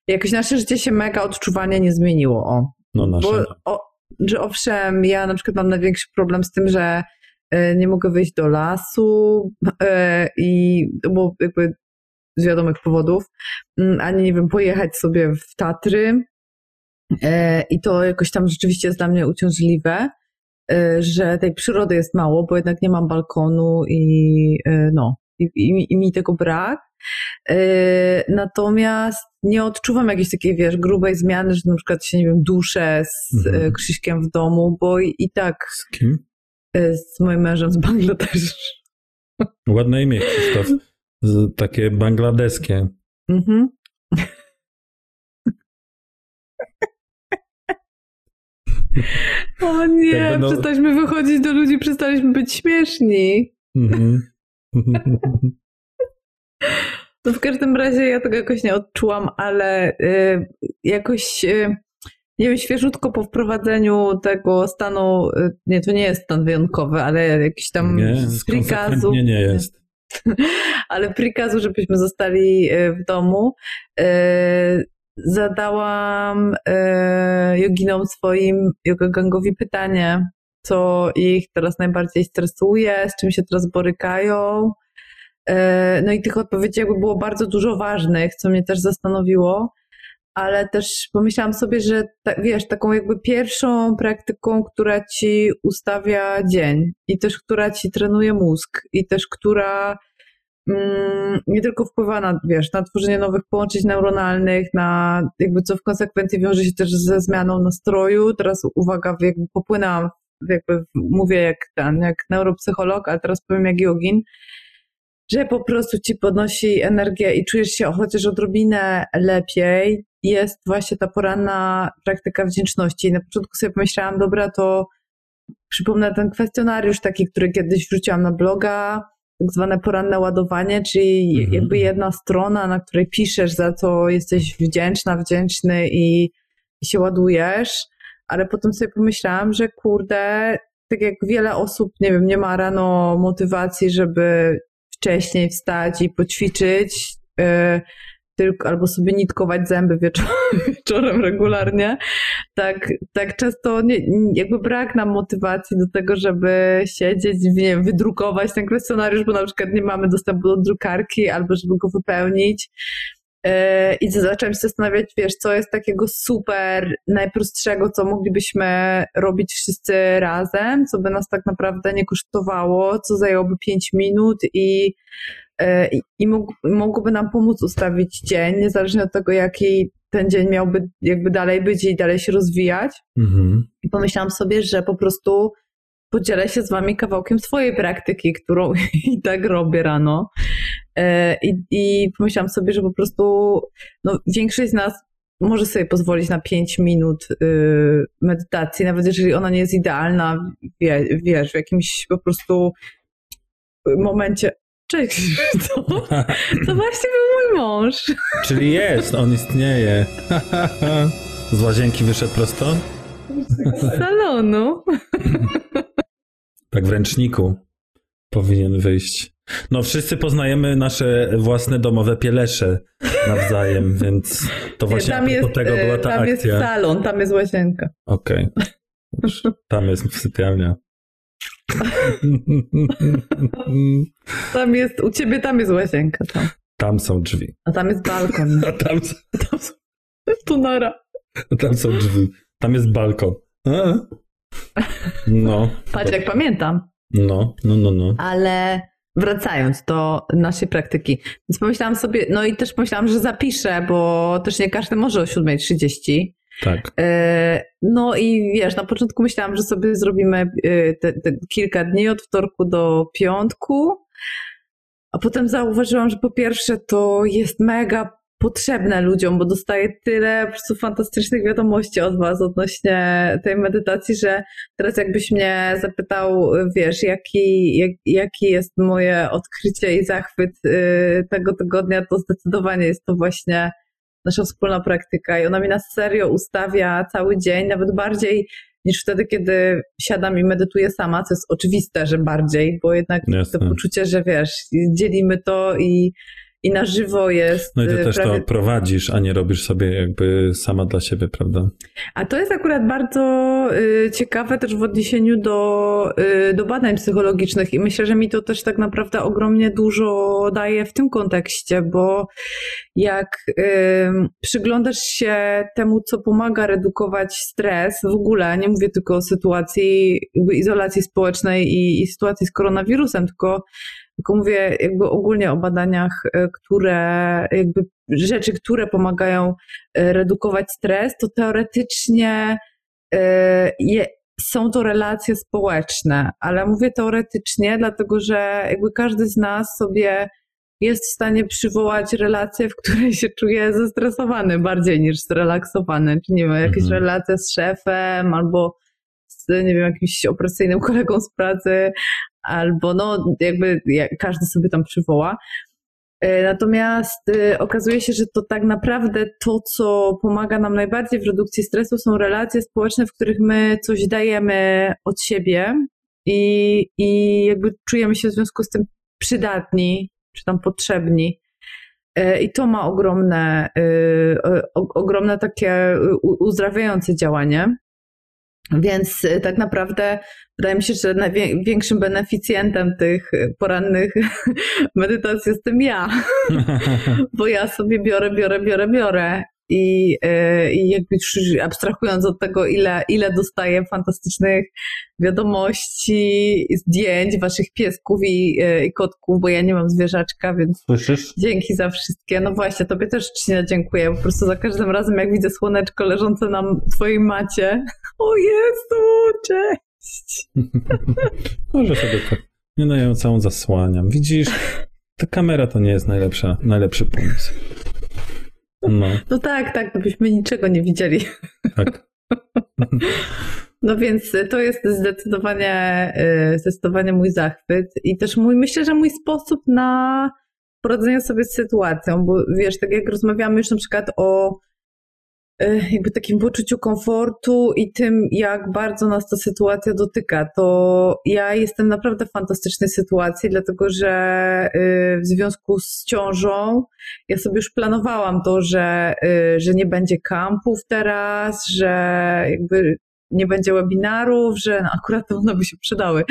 jakoś nasze życie się mega odczuwanie nie zmieniło. O, No nasze. bo, o, że owszem, ja na przykład mam największy problem z tym, że e, nie mogę wyjść do lasu e, i bo jakby z wiadomych powodów, mm, ani nie wiem, pojechać sobie w Tatry. E, I to jakoś tam rzeczywiście jest dla mnie uciążliwe, że tej przyrody jest mało, bo jednak nie mam balkonu i e, no, i, i, i mi tego brak. E, Natomiast nie odczuwam jakiejś takiej, wiesz, grubej zmiany, że na przykład się, nie wiem, duszę z Mhm. Krzyśkiem w domu, bo i, i tak Z kim? z moim mężem z Bangladeszu. Ładne imię, Krzysztof. Z, takie bangladeskie. Mhm. [LAUGHS] O nie, Jakby no- przestaliśmy wychodzić do ludzi, przestaliśmy być śmieszni. Mhm. No w każdym razie ja tego jakoś nie odczułam, ale y, jakoś, y, nie wiem, świeżutko po wprowadzeniu tego stanu, y, nie, to nie jest stan wyjątkowy, ale jakiś tam nie, prikazu. konsekwentnie nie jest. [LAUGHS] ale prikazu, żebyśmy zostali e, w domu, e, zadałam e, joginom swoim yoga gangowi pytanie, co ich teraz najbardziej stresuje, z czym się teraz borykają. E, No i tych odpowiedzi jakby było bardzo dużo ważnych, co mnie też zastanowiło, ale też pomyślałam sobie, że ta, wiesz, taką jakby pierwszą praktyką, która ci ustawia dzień i też która ci trenuje mózg i też która nie tylko wpływa na, wiesz, na tworzenie nowych połączeń neuronalnych, na jakby co w konsekwencji wiąże się też ze zmianą nastroju. Teraz uwaga, jakby popłynęłam, jakby mówię jak ten, jak neuropsycholog, ale teraz powiem jak jogin, że po prostu ci podnosi energię i czujesz się chociaż odrobinę lepiej. Jest właśnie ta poranna praktyka wdzięczności. Na początku sobie pomyślałam, dobra, to przypomnę ten kwestionariusz taki, który kiedyś wrzuciłam na bloga, tak zwane poranne ładowanie, czyli mhm. jakby jedna strona, na której piszesz, za co jesteś wdzięczna, wdzięczny i, i się ładujesz, ale potem sobie pomyślałam, że kurde, tak jak wiele osób, nie wiem, nie ma rano motywacji, żeby wcześniej wstać i poćwiczyć, yy, tylko, albo sobie nitkować zęby [LAUGHS] wieczorem, regularnie, tak, tak często nie, jakby brak nam motywacji do tego, żeby siedzieć, nie wiem, wydrukować ten kwestionariusz, bo na przykład nie mamy dostępu do drukarki, albo żeby go wypełnić. E, I zacząłem się zastanawiać, wiesz, co jest takiego super, najprostszego, co moglibyśmy robić wszyscy razem, co by nas tak naprawdę nie kosztowało, co zajęłoby 5 minut i E, i mogłoby nam pomóc ustawić dzień, niezależnie od tego, jaki ten dzień miałby jakby dalej być i dalej się rozwijać. Mhm. I pomyślałam sobie, że po prostu podzielę się z wami kawałkiem swojej praktyki, którą [LAUGHS] i tak robię rano. E, I, I pomyślałam sobie, że po prostu no, większość z nas może sobie pozwolić na 5 minut y, medytacji, nawet jeżeli ona nie jest idealna, wie, wiesz, w jakimś po prostu momencie Cześć, [LAUGHS] to, to właśnie był mój mąż. Czyli jest, on istnieje. Z łazienki wyszedł prosto? Z salonu. Tak w ręczniku powinien wyjść. No wszyscy poznajemy nasze własne domowe pielesze nawzajem, więc to właśnie tam jest, tego była ta tam akcja. Tam jest salon, tam jest łazienka. Okej. Okay. Tam jest sypialnia. [LAUGHS] Tam jest, u ciebie tam jest łazienka. Tam, tam są drzwi. A tam jest balkon. [LAUGHS] A tam, tam są... Tu nara. A tam są drzwi. Tam jest balkon. A? No. Patrz, jak pamiętam. No, no, no, no. Ale wracając do naszej praktyki, więc pomyślałam sobie, no i też pomyślałam, że zapiszę, bo też nie każdy może o 7.30. Tak. E, no i wiesz, na początku myślałam, że sobie zrobimy e, te, te kilka dni od wtorku do piątku, a potem zauważyłam, że po pierwsze to jest mega potrzebne ludziom, bo dostaję tyle po prostu fantastycznych wiadomości od Was odnośnie tej medytacji, że teraz jakbyś mnie zapytał, wiesz, jaki, jak, jaki jest moje odkrycie i zachwyt y, tego tygodnia, to zdecydowanie jest to właśnie nasza wspólna praktyka i ona mi na serio ustawia cały dzień, nawet bardziej niż wtedy, kiedy siadam i medytuję sama, co jest oczywiste, że bardziej, bo jednak Jasne. to poczucie, że wiesz, dzielimy to i i na żywo jest. No i ty y, też prawie... to prowadzisz, a nie robisz sobie jakby sama dla siebie, prawda? A to jest akurat bardzo y, ciekawe też w odniesieniu do, y, do badań psychologicznych i myślę, że mi to też tak naprawdę ogromnie dużo daje w tym kontekście, bo jak przyglądasz się temu, co pomaga redukować stres w ogóle, nie mówię tylko o sytuacji izolacji społecznej i, i sytuacji z koronawirusem, tylko tylko mówię jakby ogólnie o badaniach, e, które jakby rzeczy, które pomagają e, redukować stres, to teoretycznie e, je, są to relacje społeczne, ale mówię teoretycznie, dlatego że jakby każdy z nas sobie jest w stanie przywołać relację, w której się czuje zestresowany bardziej niż zrelaksowany. Czy nie wiem, jakieś mhm. relacje z szefem albo z, nie wiem, jakimś opresyjnym [LAUGHS] kolegą z pracy, albo no jakby każdy sobie tam przywoła. E, natomiast e, okazuje się, że to tak naprawdę to, co pomaga nam najbardziej w redukcji stresu, są relacje społeczne, w których my coś dajemy od siebie i, i jakby czujemy się w związku z tym przydatni, czy tam potrzebni. E, I to ma ogromne, ogromne takie uzdrawiające działanie. Więc y, tak naprawdę wydaje mi się, że największym beneficjentem tych porannych [LAUGHS] medytacji jestem ja. [LAUGHS] Bo ja sobie biorę, biorę, biorę, biorę. I, e, i jakby abstrahując od tego, ile, ile dostaję fantastycznych wiadomości, zdjęć waszych piesków i, e, i kotków, bo ja nie mam zwierzaczka, więc Słyszysz? dzięki za wszystkie. No właśnie, tobie też Trzcina dziękuję, po prostu za każdym razem jak widzę słoneczko leżące na twojej macie, [LAUGHS] o Jezu, cześć! [LAUGHS] Może sobie tak. Nie no, ja ją całą zasłaniam. Widzisz, ta kamera to nie jest najlepsza, najlepszy pomysł. No, No tak, tak, to byśmy niczego nie widzieli. tak. [LAUGHS] No więc to jest zdecydowanie, y, zdecydowanie mój zachwyt i też mój, myślę, że mój sposób na poradzenie sobie z sytuacją, bo wiesz, tak jak rozmawiamy już na przykład o y, jakby takim poczuciu komfortu i tym, jak bardzo nas ta sytuacja dotyka, to ja jestem naprawdę w fantastycznej sytuacji, dlatego że y, w związku z ciążą ja sobie już planowałam to, że, że nie będzie kampów teraz, że jakby nie będzie webinarów, że no akurat one by się przydały,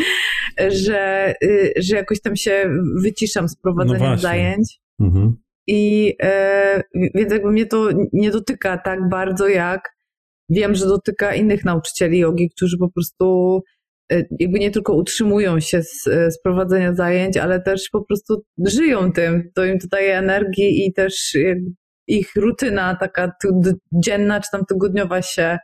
że, że jakoś tam się wyciszam z prowadzeniem No zajęć. Mhm. I e, więc jakby mnie to nie dotyka tak bardzo, jak wiem, że dotyka innych nauczycieli jogi, którzy po prostu e, jakby nie tylko utrzymują się z, z prowadzenia zajęć, ale też po prostu żyją tym. To im to daje energii i też ich rutyna taka dzienna czy tam tygodniowa się,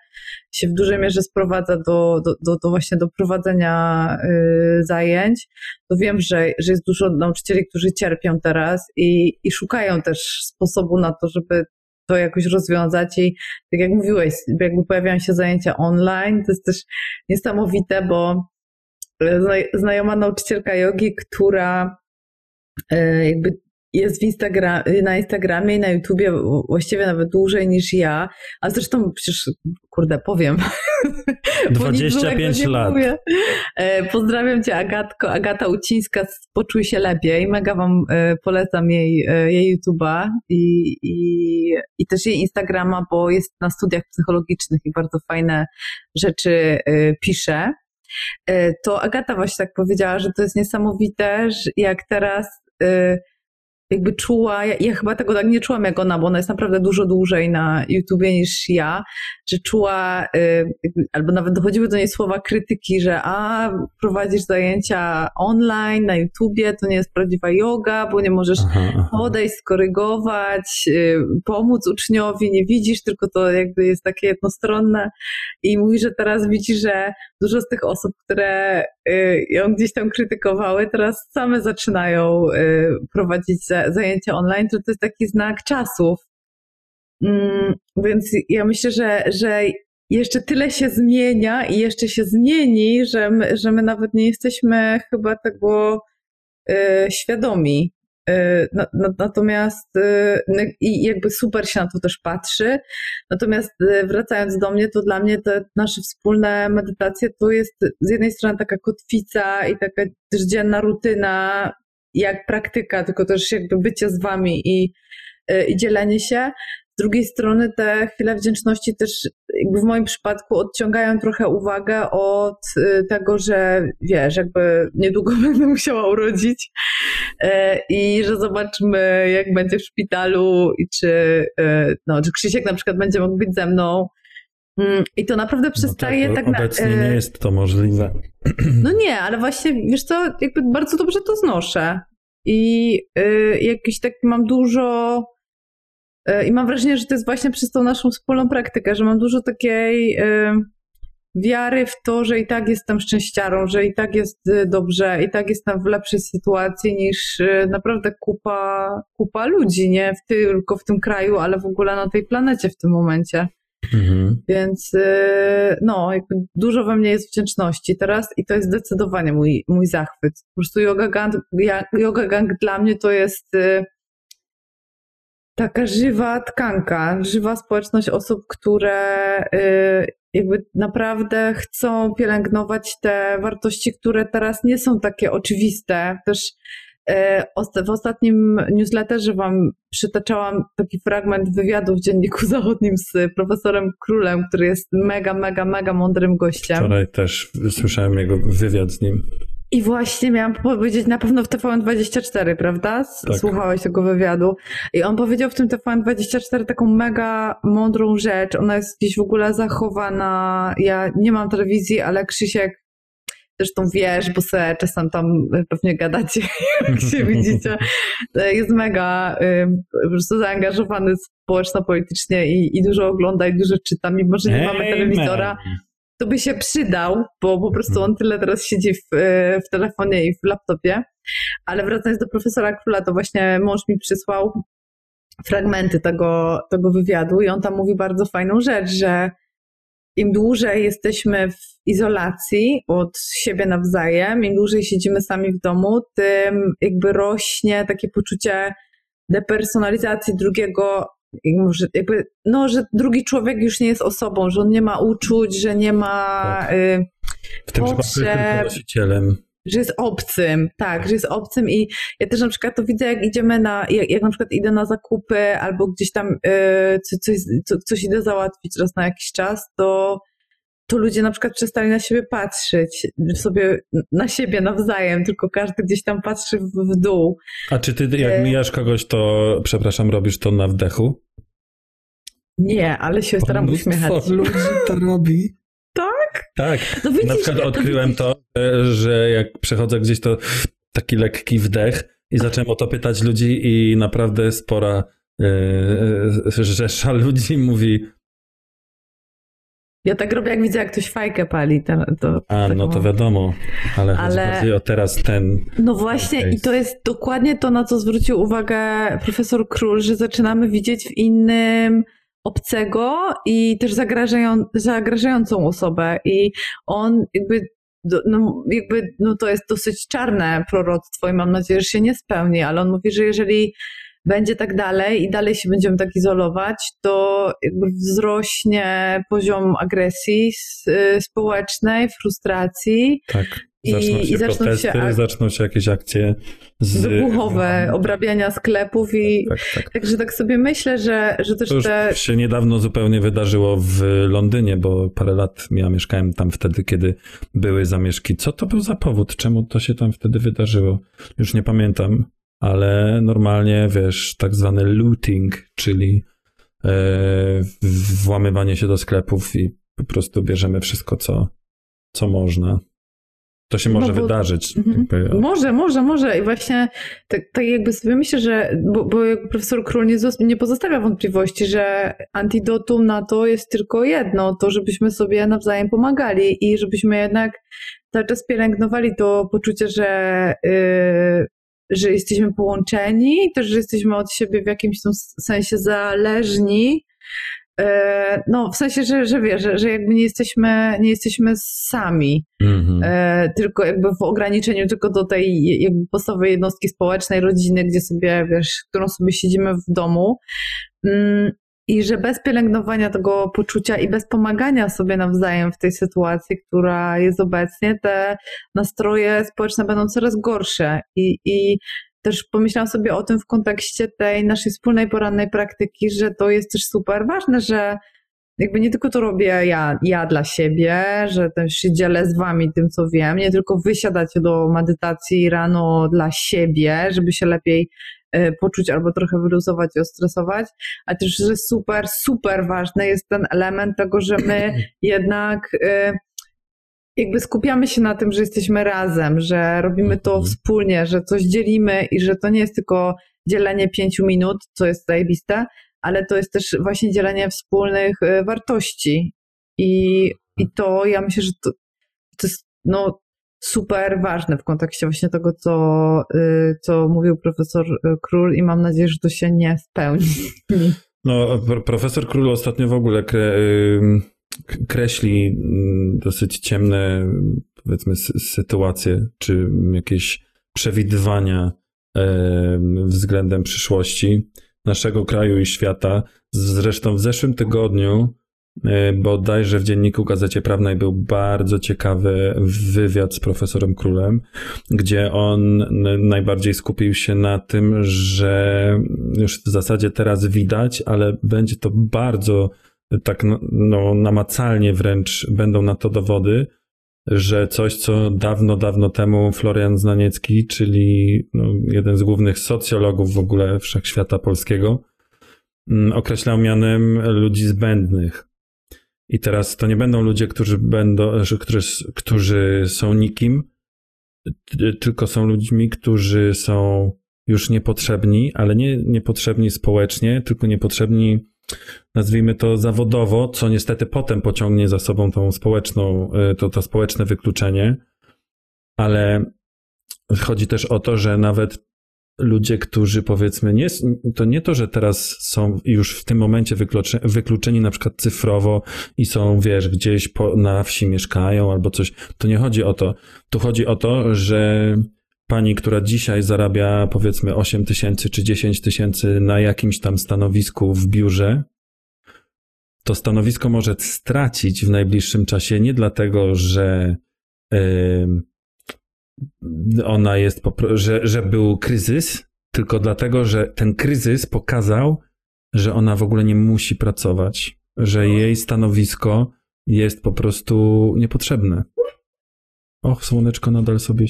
się w dużej mierze sprowadza do, do, do, do właśnie do prowadzenia y, zajęć, to wiem, że, że jest dużo nauczycieli, którzy cierpią teraz i, i szukają też sposobu na to, żeby to jakoś rozwiązać. I tak jak mówiłeś, jakby pojawiają się zajęcia online, to jest też niesamowite, bo zna- znajoma nauczycielka jogi, która y, jakby jest Instagram, na Instagramie i na YouTubie właściwie nawet dłużej niż ja, a zresztą przecież, kurde, powiem. [LAUGHS] bo nic 25 złego nie lat. mówię. E, Pozdrawiam Cię Agatko, Agata Ucińska z Poczuj się lepiej. Mega Wam e, polecam jej, e, jej YouTube'a i, i, i też jej Instagrama, bo jest na studiach psychologicznych i bardzo fajne rzeczy pisze. To Agata właśnie tak powiedziała, że to jest niesamowite, jak teraz jakby czuła, ja, ja chyba tego tak nie czułam jak ona, bo ona jest naprawdę dużo dłużej na YouTubie niż ja, że czuła, y, albo nawet dochodziły do niej słowa krytyki, że a, prowadzisz zajęcia online na YouTubie, to nie jest prawdziwa yoga, bo nie możesz Aha, podejść, skorygować, y, pomóc uczniowi, nie widzisz, tylko to jakby jest takie jednostronne. I mówi, że teraz widzi, że dużo z tych osób, które y, ją gdzieś tam krytykowały, teraz same zaczynają prowadzić za- zajęcia online, że to jest taki znak czasów. Mm, Więc ja myślę, że, że jeszcze tyle się zmienia i jeszcze się zmieni, że my, że my nawet nie jesteśmy chyba tego y, świadomi. Y, na- na- Natomiast y, n- i jakby super się na to też patrzy. Natomiast wracając do mnie, to dla mnie te nasze wspólne medytacje to jest z jednej strony taka kotwica i taka też dzienna rutyna, jak praktyka, tylko też jakby bycie z wami i, y, i dzielenie się. Z drugiej strony te chwile wdzięczności też jakby w moim przypadku odciągają trochę uwagę od y, tego, że wiesz, jakby niedługo [LAUGHS] będę musiała urodzić e, i że zobaczymy jak będzie w szpitalu i czy, e, no, czy Krzysiek na przykład będzie mógł być ze mną. Mm, I to naprawdę przestaje no tak, tak, na, obecnie e, nie jest to możliwe. [CLEARS THROAT] no nie, ale właśnie, wiesz co, jakby bardzo dobrze to znoszę. I y, jakiś tak mam dużo. y, I mam wrażenie, że to jest właśnie przez tą naszą wspólną praktykę, że mam dużo takiej y, wiary w to, że i tak jestem szczęściarą, że i tak jest dobrze, i tak jestem w lepszej sytuacji niż naprawdę kupa, kupa ludzi, nie w tylko w tym kraju, ale w ogóle na tej planecie w tym momencie. Mhm. Więc yy, no, dużo we mnie jest wdzięczności teraz i to jest zdecydowanie mój, mój zachwyt. Po prostu yoga gang, yoga gang dla mnie to jest yy, taka żywa tkanka, żywa społeczność osób, które yy, jakby naprawdę chcą pielęgnować te wartości, które teraz nie są takie oczywiste. Też w ostatnim newsletterze Wam przytaczałam taki fragment wywiadu w Dzienniku Zachodnim z profesorem Królem, który jest mega, mega, mega mądrym gościem. Wczoraj też słyszałem jego wywiad z nim. I właśnie miałam powiedzieć na pewno w TVN24, prawda? Tak. Słuchałeś tego wywiadu. I on powiedział w tym TVN24 taką mega mądrą rzecz. Ona jest gdzieś w ogóle zachowana. Ja nie mam telewizji, ale Krzysiek zresztą wiesz, bo sobie czasem tam pewnie gadacie, [LAUGHS] jak się widzicie. Jest mega po prostu zaangażowany społeczno-politycznie i, i dużo ogląda i dużo czyta, mimo że nie mamy telewizora to by się przydał, bo po prostu on tyle teraz siedzi w, e, w telefonie i w laptopie. Ale wracając do profesora Króla, to właśnie mąż mi przysłał fragmenty tego, tego wywiadu i on tam mówi bardzo fajną rzecz, że im dłużej jesteśmy w izolacji od siebie nawzajem, im dłużej siedzimy sami w domu, tym jakby rośnie takie poczucie depersonalizacji drugiego, może jakby, no, że drugi człowiek już nie jest osobą, że on nie ma uczuć, że nie ma, Tak. y, W tym przypadku jest Potrzeb- tylko nosicielem. Że jest obcym, tak, że jest obcym i ja też na przykład to widzę, jak idziemy na, jak, jak na przykład idę na zakupy albo gdzieś tam y, co, coś, co, coś idę załatwić raz na jakiś czas, to to ludzie na przykład przestali na siebie patrzeć, sobie na siebie nawzajem, tylko każdy gdzieś tam patrzy w, w dół. A czy ty, jak E- mijasz kogoś, to, przepraszam, robisz to na wdechu? Nie, ale się staram uśmiechać. ludzi to robi. Tak? Tak. No Na przykład odkryłem to, że- jak przechodzę gdzieś, to taki lekki wdech i zacząłem o to pytać ludzi i naprawdę spora yy, rzesza ludzi mówi, Ja tak robię, jak widzę, jak ktoś fajkę pali. To, to, a tak no to wiadomo, ale, chodzi Ale- bardziej o teraz ten... No właśnie, Okej. i to jest dokładnie to, na co zwrócił uwagę profesor Król, że zaczynamy widzieć w innym obcego i też zagrażają, zagrażającą osobę. I on jakby, no, jakby, no to jest dosyć czarne proroctwo i mam nadzieję, że się nie spełni, ale on mówi, że jeżeli będzie tak dalej i dalej się będziemy tak izolować, to jakby wzrośnie poziom agresji y, społecznej, frustracji Tak. I- Zaczną się i zaczną protesty, się- zaczną się jakieś akcje z... wybuchowe, obrabiania sklepów i Tak, tak. także tak sobie myślę, że, że też To już te... się niedawno zupełnie wydarzyło w Londynie, bo parę lat ja mieszkałem tam wtedy, kiedy były zamieszki. Co to był za powód? Czemu to się tam wtedy wydarzyło? Już nie pamiętam, ale normalnie, wiesz, tak zwany looting, czyli e, włamywanie się do sklepów i po prostu bierzemy wszystko, co, co można. To się No może bo- wydarzyć. Mhm. Jakby, Może, może, może i właśnie tak, tak jakby sobie myślę, że bo, bo profesor Król nie, nie pozostawia wątpliwości, że antidotum na to jest tylko jedno, to żebyśmy sobie nawzajem pomagali i żebyśmy jednak cały czas pielęgnowali to poczucie, że, yy, że jesteśmy połączeni, też, że jesteśmy od siebie w jakimś sensie zależni. Yy, No, w sensie, że, że wiesz, że, że jakby nie jesteśmy, nie jesteśmy sami Mhm. e, tylko jakby w ograniczeniu tylko do tej jakby podstawowej jednostki społecznej, rodziny, gdzie sobie, wiesz, którą sobie siedzimy w domu. Mm, I że bez pielęgnowania tego poczucia i bez pomagania sobie nawzajem w tej sytuacji, która jest obecnie, te nastroje społeczne będą coraz gorsze. I, i też pomyślałam sobie o tym w kontekście tej naszej wspólnej porannej praktyki, że to jest też super ważne, że jakby nie tylko to robię ja, ja dla siebie, że też się dzielę z wami tym, co wiem, nie tylko wysiadacie do medytacji rano dla siebie, żeby się lepiej e, poczuć albo trochę wyluzować i ostresować, ale też, że super, super ważny jest ten element tego, że my [CLEARS THROAT] jednak e, jakby skupiamy się na tym, że jesteśmy razem, że robimy to Mhm. wspólnie, że coś dzielimy i że to nie jest tylko dzielenie pięciu minut, co jest zajebiste, ale to jest też właśnie dzielenie wspólnych e, wartości. I, i to ja myślę, że to, to jest no, super ważne w kontekście właśnie tego, co, y, co mówił profesor y, Król i mam nadzieję, że to się nie spełni. No, pro- profesor Król ostatnio w ogóle kre, kreśli ym, dosyć ciemne, powiedzmy, sy- sytuacje, czy jakieś przewidywania ym, względem przyszłości naszego kraju i świata. Zresztą w zeszłym tygodniu, y, bodajże w dzienniku Gazecie Prawnej był bardzo ciekawy wywiad z profesorem Królem, gdzie on najbardziej skupił się na tym, że już w zasadzie teraz widać, ale będzie to bardzo tak no, no, namacalnie wręcz będą na to dowody, że coś, co dawno, dawno temu Florian Znaniecki, czyli no, jeden z głównych socjologów w ogóle wszechświata polskiego, mm, określał mianem ludzi zbędnych. I teraz to nie będą ludzie, którzy będą, którzy, którzy są nikim, tylko są ludźmi, którzy są już niepotrzebni, ale nie niepotrzebni społecznie, tylko niepotrzebni, nazwijmy to zawodowo, co niestety potem pociągnie za sobą tą społeczną, y, to, to społeczne wykluczenie, ale chodzi też o to, że nawet ludzie, którzy powiedzmy, nie, to nie to, że teraz są już w tym momencie wykluczeni, wykluczeni na przykład cyfrowo i są, wiesz, gdzieś po, na wsi mieszkają albo coś, to nie chodzi o to. Tu chodzi o to, że pani, która dzisiaj zarabia powiedzmy 8 tysięcy czy 10 tysięcy na jakimś tam stanowisku w biurze, to stanowisko może stracić w najbliższym czasie nie dlatego, że yy, ona jest, że, że był kryzys, tylko dlatego, że ten kryzys pokazał, że ona w ogóle nie musi pracować, że jej stanowisko jest po prostu niepotrzebne. Och, słoneczko nadal sobie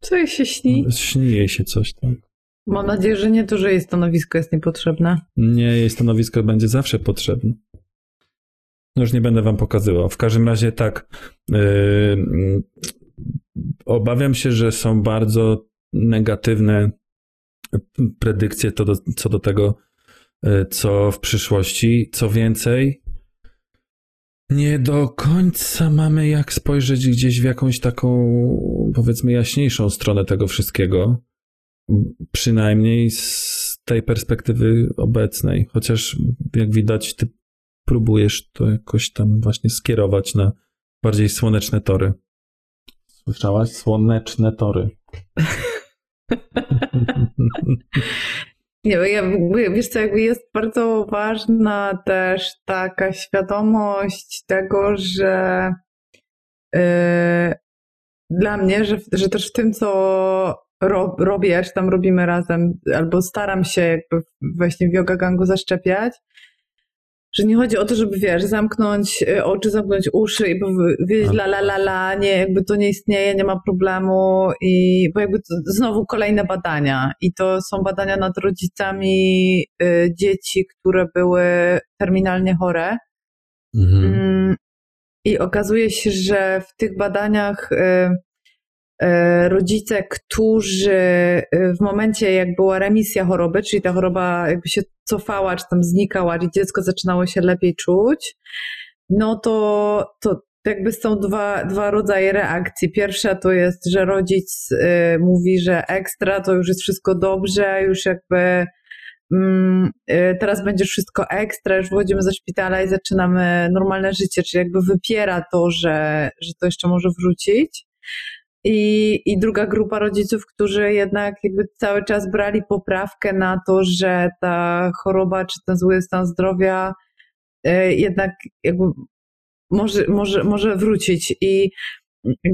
co jej się śni? Śni jej się coś, tak. Mam nadzieję, że nie to, że jej stanowisko jest niepotrzebne. Nie, jej stanowisko będzie zawsze potrzebne. No już nie będę wam pokazywał. W każdym razie tak. Yy, obawiam się, że są bardzo negatywne predykcje to do, co do tego, yy, co w przyszłości. Co więcej, nie do końca mamy jak spojrzeć gdzieś w jakąś taką, powiedzmy, jaśniejszą stronę tego wszystkiego. Przynajmniej z tej perspektywy obecnej. Chociaż, jak widać, ty próbujesz to jakoś tam właśnie skierować na bardziej słoneczne tory. Słyszałaś? Słoneczne tory. [LAUGHS] Nie, ja, wiesz co, jakby jest bardzo ważna też taka świadomość tego, że yy, dla mnie, że, że też w tym, co ro, robię, czy tam robimy razem, albo staram się jakby właśnie w yoga gangu zaszczepiać, że nie chodzi o to, żeby wiesz, zamknąć y, oczy, zamknąć uszy i powiedzieć la la la la, nie, jakby to nie istnieje, nie ma problemu i bo jakby znowu kolejne badania i to są badania nad rodzicami y, dzieci, które były terminalnie chore. Mhm. Mm, I okazuje się, że w tych badaniach y, E, rodzice, którzy e, w momencie, jak była remisja choroby, czyli ta choroba jakby się cofała, czy tam znikała, i dziecko zaczynało się lepiej czuć, no to, to jakby są dwa, dwa rodzaje reakcji. Pierwsza to jest, że rodzic y, mówi, że ekstra, to już jest wszystko dobrze, już jakby mm, teraz będzie wszystko ekstra, już wychodzimy ze szpitala i zaczynamy normalne życie, czyli jakby wypiera to, że, że to jeszcze może wrócić. I, I druga grupa rodziców, którzy jednak jakby cały czas brali poprawkę na to, że ta choroba czy ten zły stan zdrowia e, jednak jakby może, może, może wrócić. I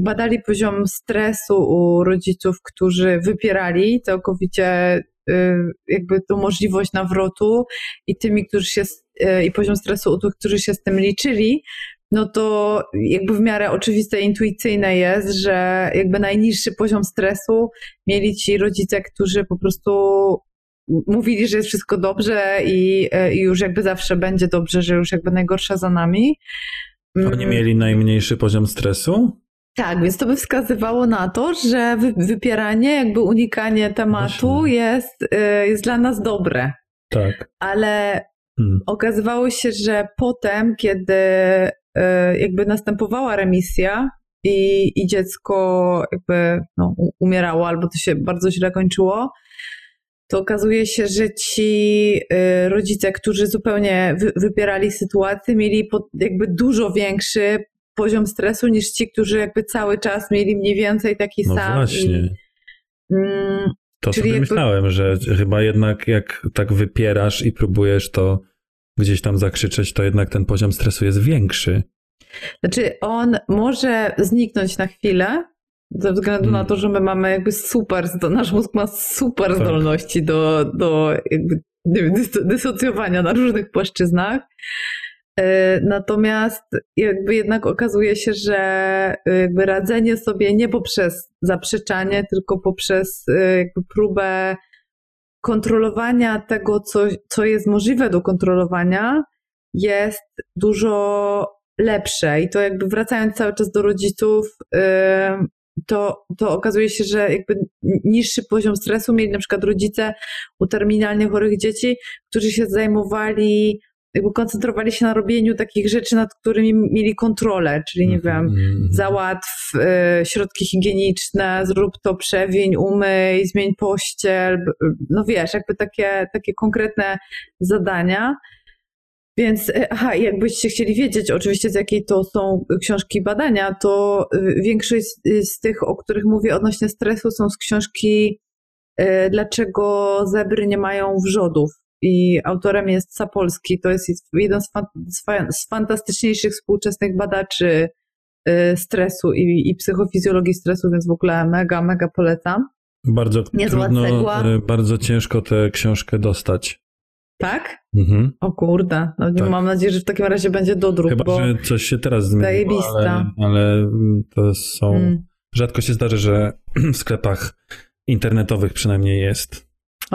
badali poziom stresu u rodziców, którzy wypierali całkowicie e, jakby tą możliwość nawrotu i tymi, którzy się e, i poziom stresu u tych, którzy się z tym liczyli, no to jakby w miarę oczywiste, intuicyjne jest, że jakby najniższy poziom stresu mieli ci rodzice, którzy po prostu mówili, że jest wszystko dobrze i, i już jakby zawsze będzie dobrze, że już jakby najgorsza za nami. Oni mm. mieli najmniejszy poziom stresu? Tak, więc to by wskazywało na to, że wypieranie, jakby unikanie tematu jest, y, jest dla nas dobre. Tak. Ale hmm. okazywało się, że potem, kiedy E, jakby następowała remisja i, i dziecko jakby no, umierało albo to się bardzo źle kończyło, to okazuje się, że ci e, rodzice, którzy zupełnie wypierali sytuację, mieli jakby dużo większy poziom stresu niż ci, którzy jakby cały czas mieli mniej więcej taki no sam. Właśnie. I, mm, to sobie jakby... myślałem, że chyba jednak jak tak wypierasz i próbujesz to gdzieś tam zakrzyczeć, to jednak ten poziom stresu jest większy. Znaczy, on może zniknąć na chwilę, ze względu hmm. na to, że my mamy jakby super, nasz mózg ma super tak. zdolności do, do jakby dysocjowania na różnych płaszczyznach. E, natomiast jakby jednak okazuje się, że jakby radzenie sobie nie poprzez zaprzeczanie, tylko poprzez jakby próbę kontrolowania tego, co, co jest możliwe do kontrolowania, jest dużo lepsze. I to jakby wracając cały czas do rodziców, to, to okazuje się, że jakby niższy poziom stresu mieli na przykład rodzice u terminalnie chorych dzieci, którzy się zajmowali jakby koncentrowali się na robieniu takich rzeczy, nad którymi mieli kontrolę, czyli nie wiem, mm-hmm. załatw, y, środki higieniczne, zrób to, przewiń, umyj, zmień pościel, no wiesz, jakby takie, takie konkretne zadania. Więc, y, aha, jakbyście chcieli wiedzieć oczywiście z jakiej to są książki badania, to y, większość z tych, o których mówię odnośnie stresu są z książki Dlaczego zebry nie mają wrzodów i autorem jest Sapolski. To jest jeden z, fan, z fantastyczniejszych współczesnych badaczy y, stresu i, i psychofizjologii stresu, więc w ogóle mega, mega polecam. Bardzo Niezła trudno, cegła. Y, bardzo ciężko tę książkę dostać. Tak? Mhm. O kurde, no tak. mam nadzieję, że w takim razie będzie dodruk. Chyba, bo że coś się teraz zmieniło, ale, ale to są... Mm. Rzadko się zdarzy, że [CLEARS THROAT] w sklepach internetowych przynajmniej jest.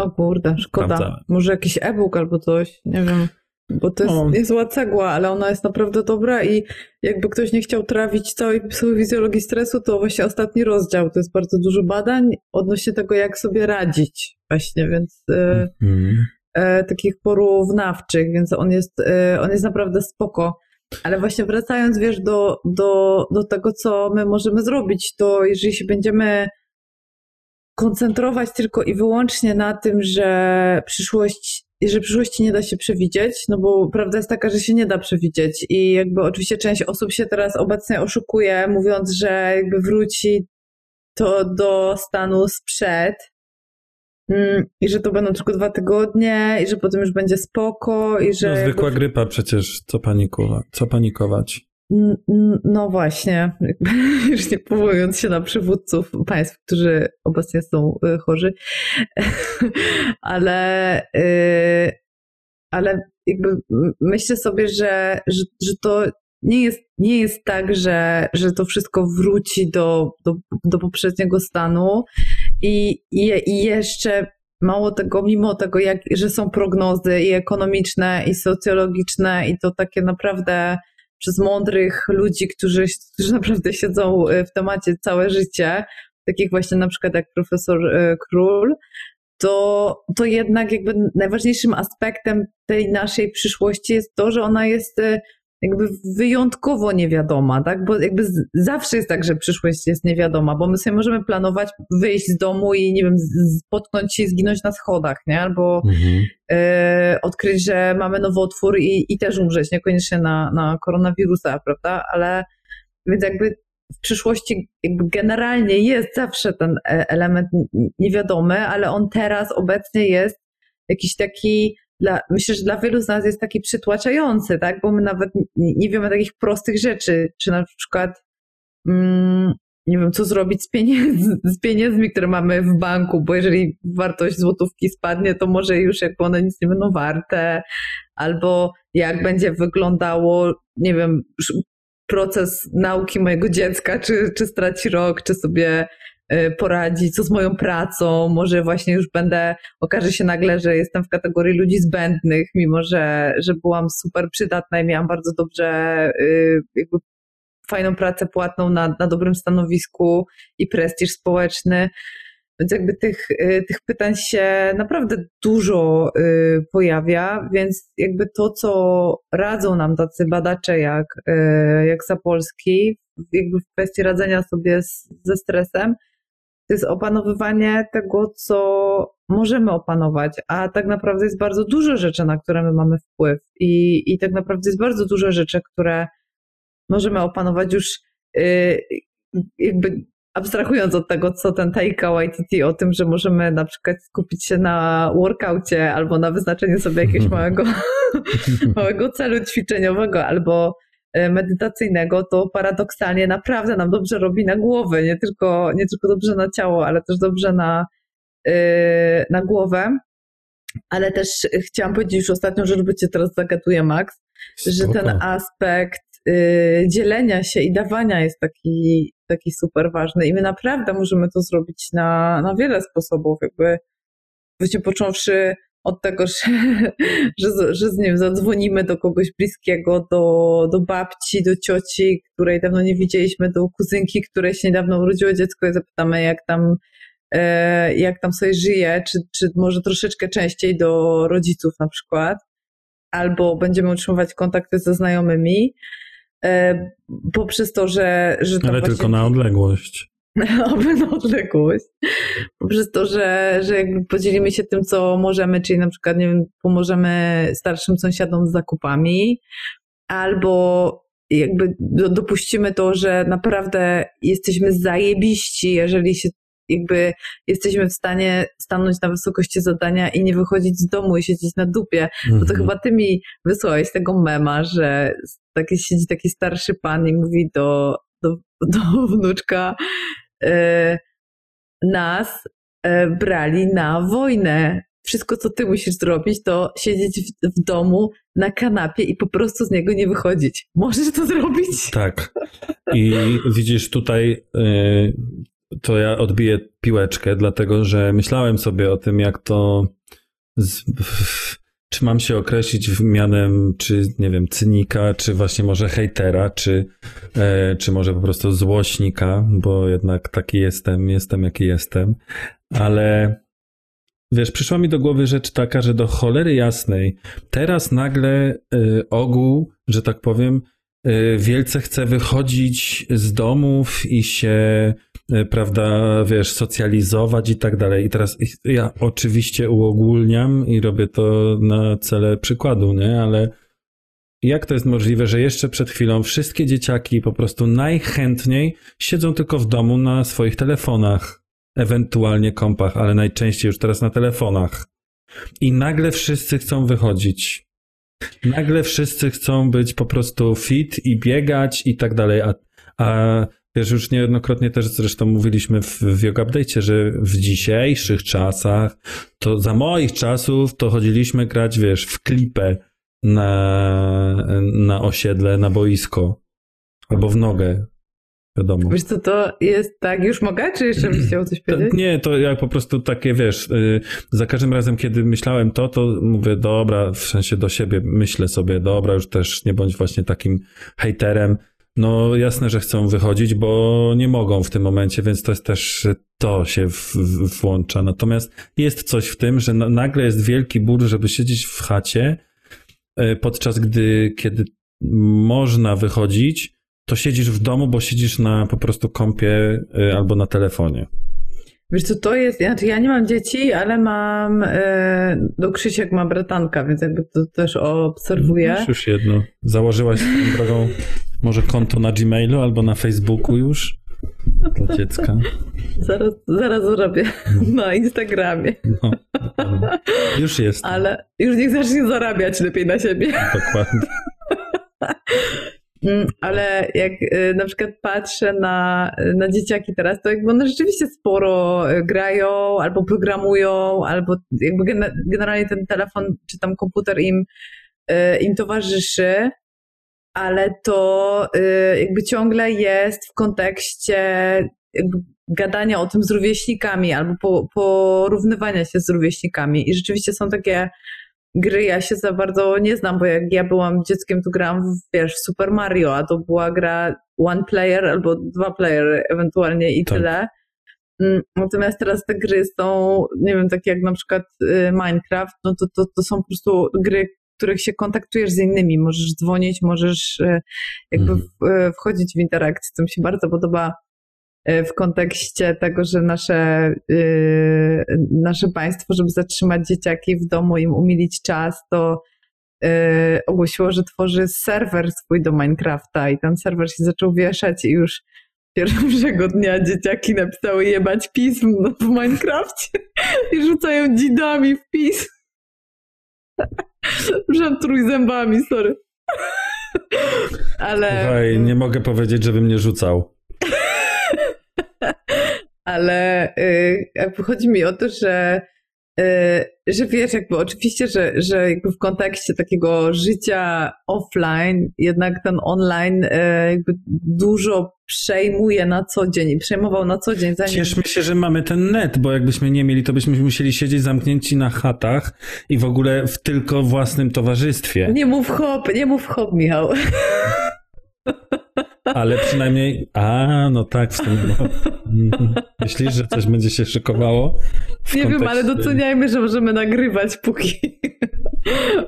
O kurde, szkoda. Prawda. Może jakiś e-book albo coś, nie wiem. Bo to jest no. niezła cegła, ale ona jest naprawdę dobra i jakby ktoś nie chciał trawić całej psychofizjologii stresu, to właśnie ostatni rozdział. To jest bardzo dużo badań odnośnie tego, jak sobie radzić właśnie, więc e, mm. e, takich porównawczych, więc on jest, e, on jest naprawdę spoko. Ale właśnie wracając, wiesz, do, do, do tego, co my możemy zrobić, to jeżeli się będziemy koncentrować tylko i wyłącznie na tym, że przyszłość, że przyszłości nie da się przewidzieć, no bo prawda jest taka, że się nie da przewidzieć i jakby oczywiście część osób się teraz obecnie oszukuje, mówiąc, że jakby wróci to do stanu sprzed mm, i że to będą tylko dwa tygodnie i że potem już będzie spoko i że... No zwykła jakby... grypa przecież, co panikować? Co panikować? No właśnie, już [LAUGHS] nie powołując się na przywódców państw, którzy obecnie są y, chorzy, [LAUGHS] ale, y, ale jakby myślę sobie, że, że, że to nie jest, nie jest tak, że, że to wszystko wróci do, do, do poprzedniego stanu. I, i, i jeszcze mało tego, mimo tego, jak, że są prognozy i ekonomiczne, i socjologiczne, i to takie naprawdę przez mądrych ludzi, którzy, którzy naprawdę siedzą e, w temacie całe życie, takich właśnie na przykład jak profesor e, Król, to, to jednak jakby najważniejszym aspektem tej naszej przyszłości jest to, że ona jest e, jakby wyjątkowo niewiadoma, tak? Bo jakby zawsze jest tak, że przyszłość jest niewiadoma, bo my sobie możemy planować wyjść z domu i nie wiem, spotknąć się i zginąć na schodach, nie? Albo mhm. y, odkryć, że mamy nowotwór i, i też umrzeć, niekoniecznie na, na koronawirusa, prawda? Ale więc jakby w przyszłości jakby generalnie jest zawsze ten e, element niewiadomy, ale on teraz obecnie jest jakiś taki dla, myślę, że dla wielu z nas jest taki przytłaczający, tak? Bo my nawet nie, wiemy takich prostych rzeczy, czy na przykład mm, nie wiem, co zrobić z, pieniędz, z pieniędzmi, które mamy w banku, bo jeżeli wartość złotówki spadnie, to może już jakby one nic nie będą warte, albo jak będzie wyglądało, nie wiem, proces nauki mojego dziecka, czy, czy straci rok, czy sobie poradzi, co z moją pracą, może właśnie już będę, okaże się nagle, że jestem w kategorii ludzi zbędnych, mimo że, że byłam super przydatna i miałam bardzo dobrze y, jakby fajną pracę płatną na, na dobrym stanowisku i prestiż społeczny. Więc jakby tych, y, tych pytań się naprawdę dużo pojawia, więc jakby to, co radzą nam tacy badacze jak, jak Sapolski, jakby w kwestii radzenia sobie z, ze stresem, to jest opanowywanie tego, co możemy opanować, a tak naprawdę jest bardzo dużo rzeczy, na które my mamy wpływ i, i tak naprawdę jest bardzo dużo rzeczy, które możemy opanować już yy, jakby abstrahując od tego, co ten Taika Waititi o tym, że możemy na przykład skupić się na workaucie albo na wyznaczeniu sobie jakiegoś [LAUGHS] małego, [LAUGHS] małego celu ćwiczeniowego albo medytacyjnego, to paradoksalnie naprawdę nam dobrze robi na głowę, nie tylko, nie tylko dobrze na ciało, ale też dobrze na, e, na głowę. Ale też chciałam powiedzieć już ostatnią rzecz, bo cię teraz zagaduję, Max, że ten aspekt y, dzielenia się i dawania jest taki, taki super ważny. I my naprawdę możemy to zrobić na, na wiele sposobów, jakby właśnie począwszy od tego, że, [LAUGHS] że, że z nim zadzwonimy do kogoś bliskiego, do, do babci, do cioci, której dawno nie widzieliśmy, do kuzynki, której się niedawno urodziło dziecko i zapytamy, jak tam, e, jak tam sobie żyje, czy, czy może troszeczkę częściej do rodziców na przykład, albo będziemy utrzymywać kontakty ze znajomymi, e, poprzez to, że... że Ale tylko na odległość. [LAUGHS] oby na odległość. Poprzez to, że, że jakby podzielimy się tym, co możemy, czyli na przykład, nie wiem, pomożemy starszym sąsiadom z zakupami, albo jakby dopuścimy to, że naprawdę jesteśmy zajebiści, jeżeli się jakby jesteśmy w stanie stanąć na wysokości zadania i nie wychodzić z domu i siedzieć na dupie. Bo to mhm. chyba ty mi wysłałeś tego mema, że taki, siedzi taki starszy pan i mówi do, do, do wnuczka, nas e, brali na wojnę. Wszystko, co ty musisz zrobić, to siedzieć w, domu na kanapie i po prostu z niego nie wychodzić. Możesz to zrobić? Tak. I widzisz tutaj, y, to ja odbiję piłeczkę, dlatego że myślałem sobie o tym, jak to czy mam się określić mianem, czy nie wiem, cynika, czy właśnie może hejtera, czy, e, czy może po prostu złośnika, bo jednak taki jestem, jestem jaki jestem. Ale wiesz, przyszła mi do głowy rzecz taka, że do cholery jasnej, teraz nagle y, ogół, że tak powiem, wielce chce wychodzić z domów i się E, prawda, wiesz, socjalizować i tak dalej. I teraz ja oczywiście uogólniam i robię to na cele przykładu, nie? Ale jak to jest możliwe, że jeszcze przed chwilą wszystkie dzieciaki po prostu najchętniej siedzą tylko w domu na swoich telefonach, ewentualnie kompach, ale najczęściej już teraz na telefonach. I nagle wszyscy chcą wychodzić. Nagle wszyscy chcą być po prostu fit i biegać i tak dalej, a, a Wiesz, już niejednokrotnie też zresztą mówiliśmy w, w Yoga Update, że w dzisiejszych czasach, to za moich czasów to chodziliśmy grać, wiesz, w klipę na, na osiedle, na boisko. Albo w nogę. Wiadomo. Wiesz co, to jest tak, już mogę, czy jeszcze byś chciał coś [CLEARS THROAT] powiedzieć? Nie, to ja po prostu takie, wiesz, yy, za każdym razem, kiedy myślałem to, to mówię, dobra, w sensie do siebie myślę sobie, dobra, już też nie bądź właśnie takim hejterem, no jasne, że chcą wychodzić, bo nie mogą w tym momencie, więc to jest też to się w, w, włącza. Natomiast jest coś w tym, że nagle jest wielki ból, żeby siedzieć w chacie, e, podczas gdy, kiedy można wychodzić, to siedzisz w domu, bo siedzisz na po prostu kąpie e, albo na telefonie. Wiesz co, to jest, znaczy ja nie mam dzieci, ale mam, e, do Krzysiek ma bratanka, więc jakby to też obserwuję. Już, już jedno. Założyłaś tą [LAUGHS] drogą może konto na Gmailu albo na Facebooku już? Dla dziecka. Zaraz, zaraz zrobię na Instagramie. No, już jest. Ale już niech zacznie zarabiać lepiej na siebie. Dokładnie. [LAUGHS] Mm, ale jak y, na przykład patrzę na, na dzieciaki teraz, to jakby one rzeczywiście sporo y, grają, albo programują, albo jakby generalnie ten telefon czy tam komputer im, y, im towarzyszy ale to jakby ciągle jest w kontekście gadania o tym z rówieśnikami albo po, porównywania się z rówieśnikami. I rzeczywiście są takie gry, ja się za bardzo nie znam, bo jak ja byłam dzieckiem, to grałam w, wiesz, w Super Mario, a to była gra one player albo dwa player ewentualnie i tak. tyle. Mm, natomiast teraz te gry są, nie wiem, takie jak na przykład y, Minecraft, no to, to, to są po prostu gry, których się kontaktujesz z innymi. Możesz dzwonić, możesz e, jakby mhm. w, wchodzić w interakcję, co mi się bardzo podoba w kontekście tego, że nasze, e, nasze państwo, żeby zatrzymać dzieciaki w domu, im umilić czas, to ogłosiło, że tworzy serwer swój do Minecrafta i ten serwer się zaczął wieszać i już pierwszego dnia dzieciaki napisały jebać pism w Minecrafcie i rzucają dzidami w pism. [LAUGHS] Żem trójzębami, sorry. [LAUGHS] Ale... Słuchaj, nie mogę powiedzieć, żebym nie rzucał. Ale y, chodzi mi o to, że e, że wiesz, jakby oczywiście, że, że jakby w kontekście takiego życia offline, jednak ten online e, jakby dużo przejmuje na co dzień i przejmował na co dzień. Zanim... Cieszmy się, że mamy ten net, bo jakbyśmy nie mieli, to byśmy musieli siedzieć zamknięci na chatach i w ogóle w tylko własnym towarzystwie. Nie mów hop, nie mów hop, Michał. [LAUGHS] Ale przynajmniej, a no tak, w tym. Mhm. Myślisz, że coś będzie się szykowało? Nie wiem, ale doceniajmy, że możemy nagrywać, póki,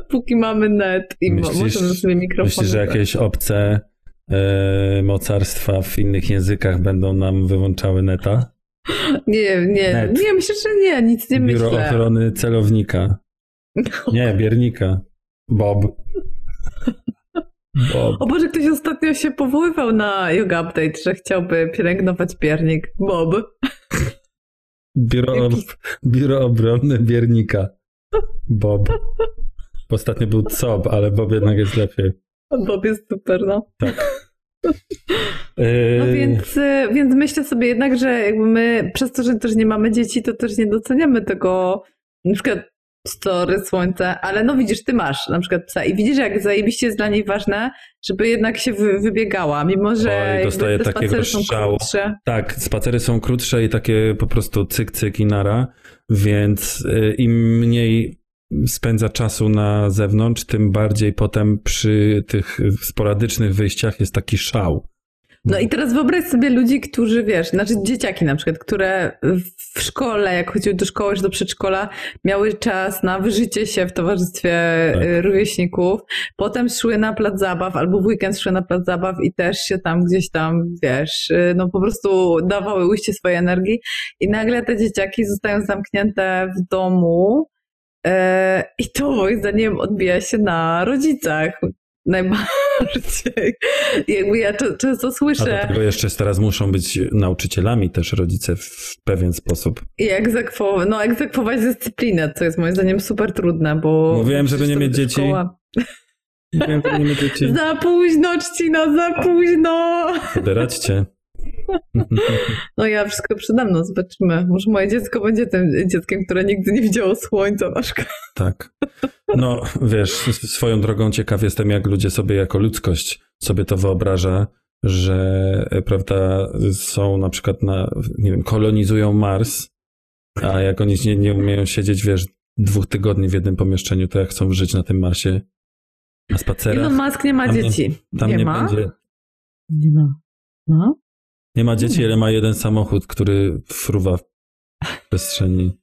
póki mamy net i Myślisz- możemy sobie mikrofon. Myślisz, że jakieś obce e, mocarstwa w innych językach będą nam wyłączały neta? Nie, nie, Net. nie, myślę, że nie, nic nie Biuro myślę. ochrony celownika. Nie, biernika. Bob. Bob. O Boże, ktoś ostatnio się powoływał na Yoga Update, że chciałby pielęgnować piernik. Bob. Biuro, biuro obronne biernika. Bob. Ostatnio był COB, ale Bob jednak jest lepiej. Bob jest super, no. Yy, [LAUGHS] No więc, y, więc myślę sobie jednak, że jakby my, przez to, że też nie mamy dzieci, to też nie doceniamy tego, na przykład story, słońce, ale no widzisz, ty masz na przykład psa i widzisz, jak zajebiście jest dla niej ważne, żeby jednak się wy, wybiegała, mimo że Oj, jakby dostaję te takiego są krótsze. Tak, spacery są krótsze i takie po prostu cyk, cyk i nara, więc y, im mniej spędza czasu na zewnątrz, tym bardziej potem przy tych sporadycznych wyjściach jest taki szał. No i teraz wyobraź sobie ludzi, którzy, wiesz, znaczy dzieciaki na przykład, które w szkole, jak chodziły do szkoły czy do przedszkola, miały czas na wyżycie się w towarzystwie Tak. y, rówieśników, potem szły na plac zabaw albo w weekend szły na plac zabaw i też się tam gdzieś tam, wiesz, y, no po prostu dawały ujście swojej energii i nagle te dzieciaki zostają zamknięte w domu y, i to moim zdaniem odbija się na rodzicach najbardziej. Jakby ja cze- często A słyszę tego jeszcze teraz muszą być nauczycielami też rodzice w pewien sposób. i egzekwować, no, egzekwować dyscyplinę, co jest moim zdaniem super trudne, bo... Mówiłem, żeby nie mieć to dzieci. szkoła- Nie wiem, nie dzieci. Za późno, Czcina, za późno! Radźcie. [LAUGHS] No ja wszystko przede mną, zobaczymy. Może moje dziecko będzie tym dzieckiem, które nigdy nie widziało słońca na szkole. Tak. No, wiesz, swoją drogą ciekaw jestem, jak ludzie sobie jako ludzkość sobie to wyobraża, że, e, prawda, są na przykład na, nie wiem, kolonizują Mars, a jak oni nie, nie umieją siedzieć, wiesz, dwóch tygodni w jednym pomieszczeniu, to jak chcą żyć na tym Marsie, na spacerach, Elon Musk nie ma Tam nie- dzieci. tam nie, nie ma? będzie, Nie ma. No? Nie ma dzieci, ale ma jeden samochód, który fruwa w przestrzeni.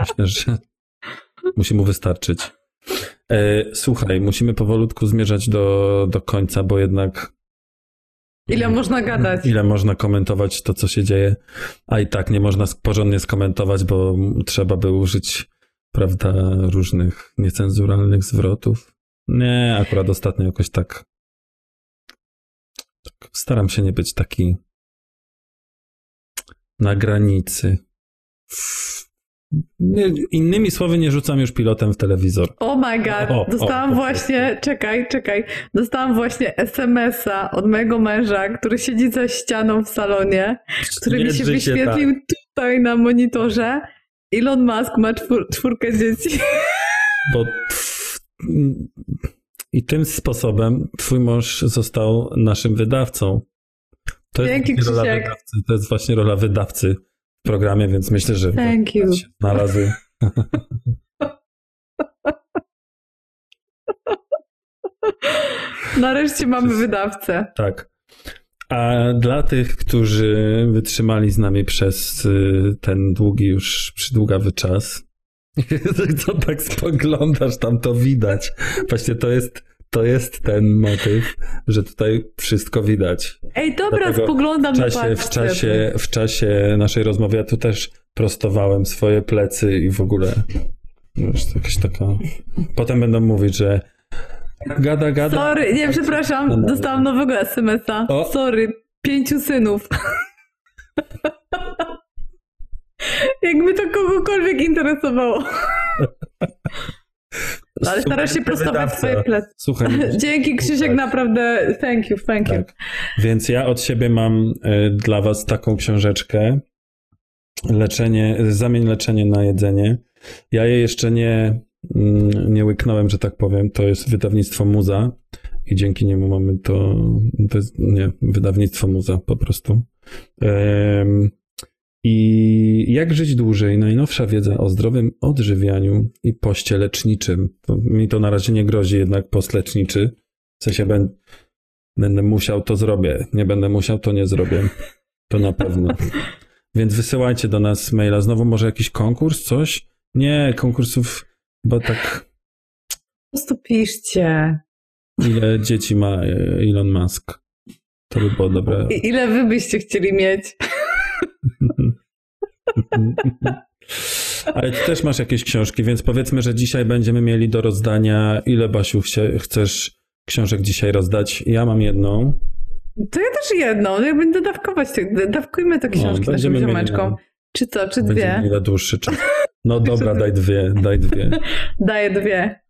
Myślę, że musi mu wystarczyć. E, słuchaj, musimy powolutku zmierzać do, do końca, bo jednak. Ile można gadać? Ile można komentować to, co się dzieje, a i tak nie można porządnie skomentować, bo trzeba by użyć, prawda, różnych niecenzuralnych zwrotów. Nie, akurat ostatnio jakoś tak. Tak staram się nie być taki na granicy. Innymi słowy, nie rzucam już pilotem w telewizor. Oh my god, O, o, dostałam o, właśnie, czekaj, czekaj, dostałam właśnie SMS-a od mojego męża, który siedzi za ścianą w salonie, który mi się wyświetlił tak. tutaj na monitorze. Elon Musk ma czwór, czwórkę dzieci. Bo [LAUGHS] i tym sposobem twój mąż został naszym wydawcą. To jest, Dzięki, właśnie rola wydawcy, to jest właśnie rola wydawcy w programie, więc myślę, że Thank you. się znalazł. [LAUGHS] Nareszcie mamy wydawcę. Tak. A dla tych, którzy wytrzymali z nami przez y, ten długi już przydługawy czas, [LAUGHS] co tak spoglądasz, tam to widać. Właśnie to jest, to jest ten motyw, że tutaj wszystko widać. Ej, dobra, Dlatego spoglądam W na czasie, w, czasie, w czasie naszej rozmowy ja tu też prostowałem swoje plecy i w ogóle wiesz, jakaś taka... Potem będą mówić, że gada, gada. Sorry, nie, No, przepraszam, no. dostałam nowego SMS-a. O. Sorry, pięciu synów. [LAUGHS] Jakby to kogokolwiek interesowało. [LAUGHS] Ale starasz się prostować swoje plecy. Słuchaj, [LAUGHS] Dzięki Krzysiek, naprawdę thank you, thank you. Tak. Więc ja od siebie mam y, dla was taką książeczkę. leczenie, zamień leczenie na jedzenie. Ja je jeszcze nie, mm, nie łyknąłem, że tak powiem. To jest wydawnictwo Muza i dzięki niemu mamy to, to jest, nie, wydawnictwo Muza po prostu. I jak żyć dłużej? Najnowsza wiedza o zdrowym odżywianiu i poście leczniczym. To mi to na razie nie grozi jednak post leczniczy. W sensie ben, będę musiał, to zrobię. Nie będę musiał, to nie zrobię. To na pewno. [LAUGHS] Więc wysyłajcie do nas maila. Znowu może jakiś konkurs, coś? Nie, konkursów chyba tak Po prostu piszcie. ile dzieci ma e, Elon Musk. To by było dobre. I ile wy byście chcieli mieć? [LAUGHS] Ale ty też masz jakieś książki, więc powiedzmy, że dzisiaj będziemy mieli do rozdania. Ile, Basiu, chcesz książek dzisiaj rozdać? Ja mam jedną. To ja też jedną. Ja będę dawkować. tych- Dawkujmy te książki No, będziemy naszym ziomeczkom. Czy co, czy Będziemy dwie? mieli na dłuższy czas. [LAUGHS] No dobra, daj dwie, daj dwie. Daję dwie.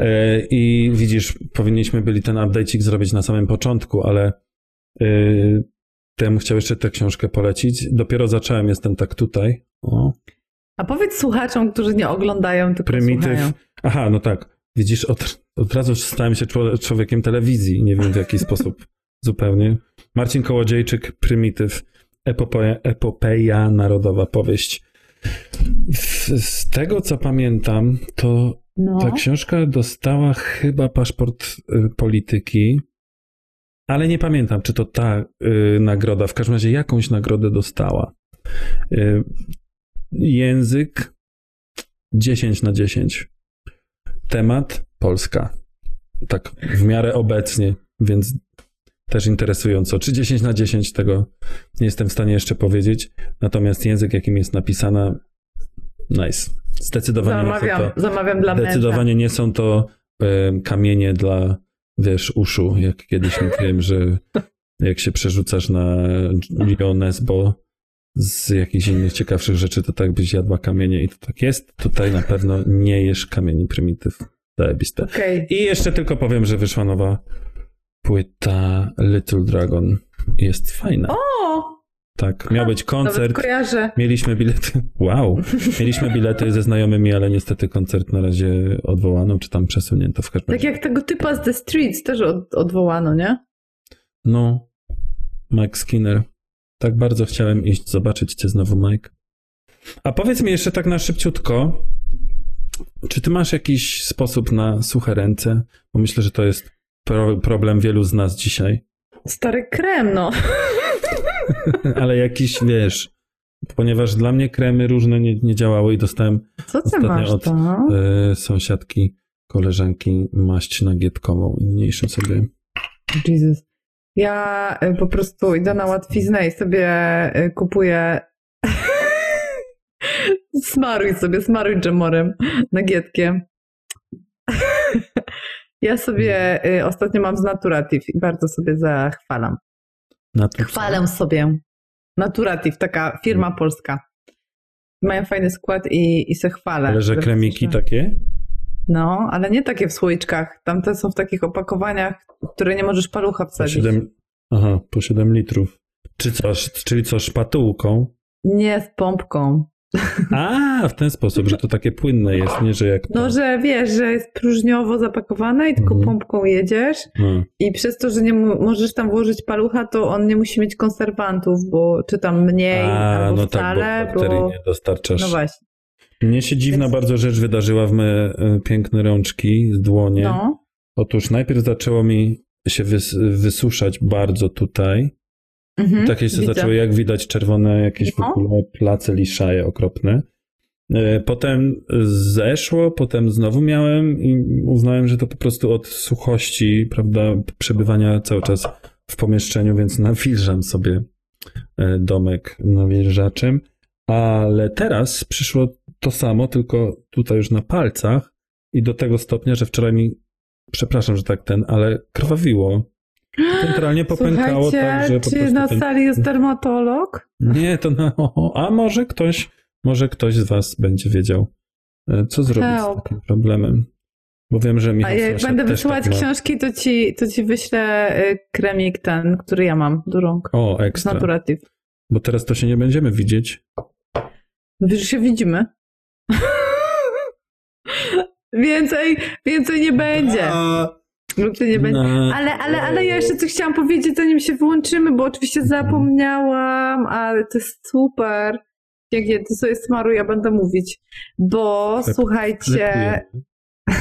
E, I widzisz, powinniśmy byli ten update'ik zrobić na samym początku, ale yy, to ja bym chciał jeszcze tę książkę polecić. Dopiero zacząłem, jestem tak tutaj. O, A powiedz słuchaczom, którzy nie oglądają, tylko prymityw. słuchają. Aha, no tak. Widzisz, od, od razu stałem się czło- człowiekiem telewizji. Nie wiem w jaki [LAUGHS] sposób zupełnie. Marcin Kołodziejczyk, Prymityw. Epopeja, epopeja narodowa powieść. Z, z tego co pamiętam, to No. ta książka dostała chyba paszport y, polityki, ale nie pamiętam, czy to ta y, nagroda. W każdym razie jakąś nagrodę dostała. Y, język 10 na 10. Temat Polska. Tak w miarę obecnie, więc też interesująco. Czy 10 na 10 tego nie jestem w stanie jeszcze powiedzieć. Natomiast język, jakim jest napisana, nice. Zdecydowanie nie są Zamawiam, to zamawiam dla męża. Zdecydowanie nie są to e, kamienie dla, wiesz, uszu, jak kiedyś mówiłem, że jak się przerzucasz na Nesbo z jakichś innych ciekawszych rzeczy, to tak byś jadła kamienie i to tak jest. Tutaj na pewno nie jesz kamieni prymityw. Zajebiste. Okej. I jeszcze tylko powiem, że wyszła nowa płyta Little Dragon. Jest fajna. O! Tak, miał być koncert. Mieliśmy bilety. [LAUGHS] Wow. Mieliśmy bilety ze znajomymi, ale niestety koncert na razie odwołano, czy tam przesunięto w każdym Tak razie. jak tego typa z The Streets też od, odwołano, nie? No, Mike Skinner. Tak bardzo chciałem iść zobaczyć cię znowu, Mike. A powiedz mi jeszcze tak na szybciutko, czy ty masz jakiś sposób na suche ręce? Bo myślę, że to jest pro problem wielu z nas dzisiaj. Stary krem, no. [LAUGHS] [LAUGHS] Ale jakiś, wiesz, ponieważ dla mnie kremy różne nie, nie działały i dostałem Co ty Ostatnio masz od- e, sąsiadki, koleżanki maść nagietkową i mniejszą sobie. Jesus. Ja y, po prostu idę na łatwiznę i sobie y, kupuję [LAUGHS] smaruj sobie, smaruj dżemorem, nagietkiem. [LAUGHS] ja sobie y, ostatnio mam z Naturative i bardzo sobie zachwalam. Na to, Chwalę sobie. Naturative, taka firma Mm. polska. Mają fajny skład i, i se chwalę. Ale że kremiki tak- takie? No, ale nie takie w słoiczkach. Tamte są w takich opakowaniach, które nie możesz palucha Po wsadzić. 7, aha, po 7 litrów. Czy co, czyli co, szpatułką? Nie z pompką. A, w ten sposób, że to takie płynne jest, nie, że jak. No, że wiesz, że jest próżniowo zapakowane i tylko Mhm. pompką jedziesz No. i przez to, że nie możesz tam włożyć palucha, to on nie musi mieć konserwantów, bo czy tam mniej A, albo no tak, wcale, bo bakterii bo... nie dostarczasz. No właśnie. Mnie się dziwna Więc- bardzo rzecz wydarzyła w me e, piękne rączki, z dłonie. No. Otóż najpierw zaczęło mi się wys wysuszać bardzo tutaj. Mhm, Takie się widzę. zaczęły, jak widać, czerwone jakieś w No. ogóle place liszaje okropne. E, Potem zeszło, potem znowu miałem i uznałem, że to po prostu od suchości, prawda, przebywania cały czas w pomieszczeniu, więc nawilżam sobie e, domek nawilżaczem. Ale teraz przyszło to samo, tylko tutaj już na palcach i do tego stopnia, że wczoraj mi, przepraszam, że tak ten, ale krwawiło. Centralnie popękało tak, że po czy na ten... sali jest dermatolog? Nie, to na... A może ktoś, może ktoś z was będzie wiedział, e, co zrobić Help. z takim problemem. Bo wiem, że Michał A jak Słaszek będę też wysyłać tak książki, to ci, to ci wyślę y, kremik ten, który ja mam do rąk. O, ekstra. Naturative. Bo teraz to się nie będziemy widzieć. Wiesz, że się widzimy. [LAUGHS] więcej, więcej nie będzie. Więcej nie będzie. No. Ale, ale, ale ja jeszcze coś chciałam powiedzieć, zanim się wyłączymy, bo oczywiście zapomniałam, ale to jest super. Pięknie, ty sobie smaruj, ja będę mówić. Bo Sklep- słuchajcie, [LAUGHS]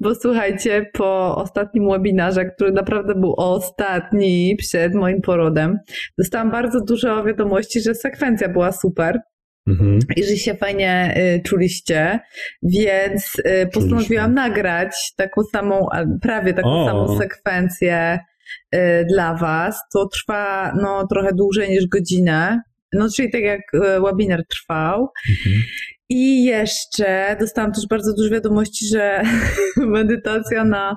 bo słuchajcie, po ostatnim webinarze, który naprawdę był ostatni przed moim porodem, dostałam bardzo dużo wiadomości, że sekwencja była super Mhm. i że się fajnie y, czuliście, więc y, postanowiłam nagrać taką samą, prawie taką O. samą sekwencję y, dla Was. To trwa no, trochę dłużej niż godzinę. No, czyli tak jak webinar trwał. Mhm. I jeszcze dostałam też bardzo dużo wiadomości, że [LAUGHS] medytacja na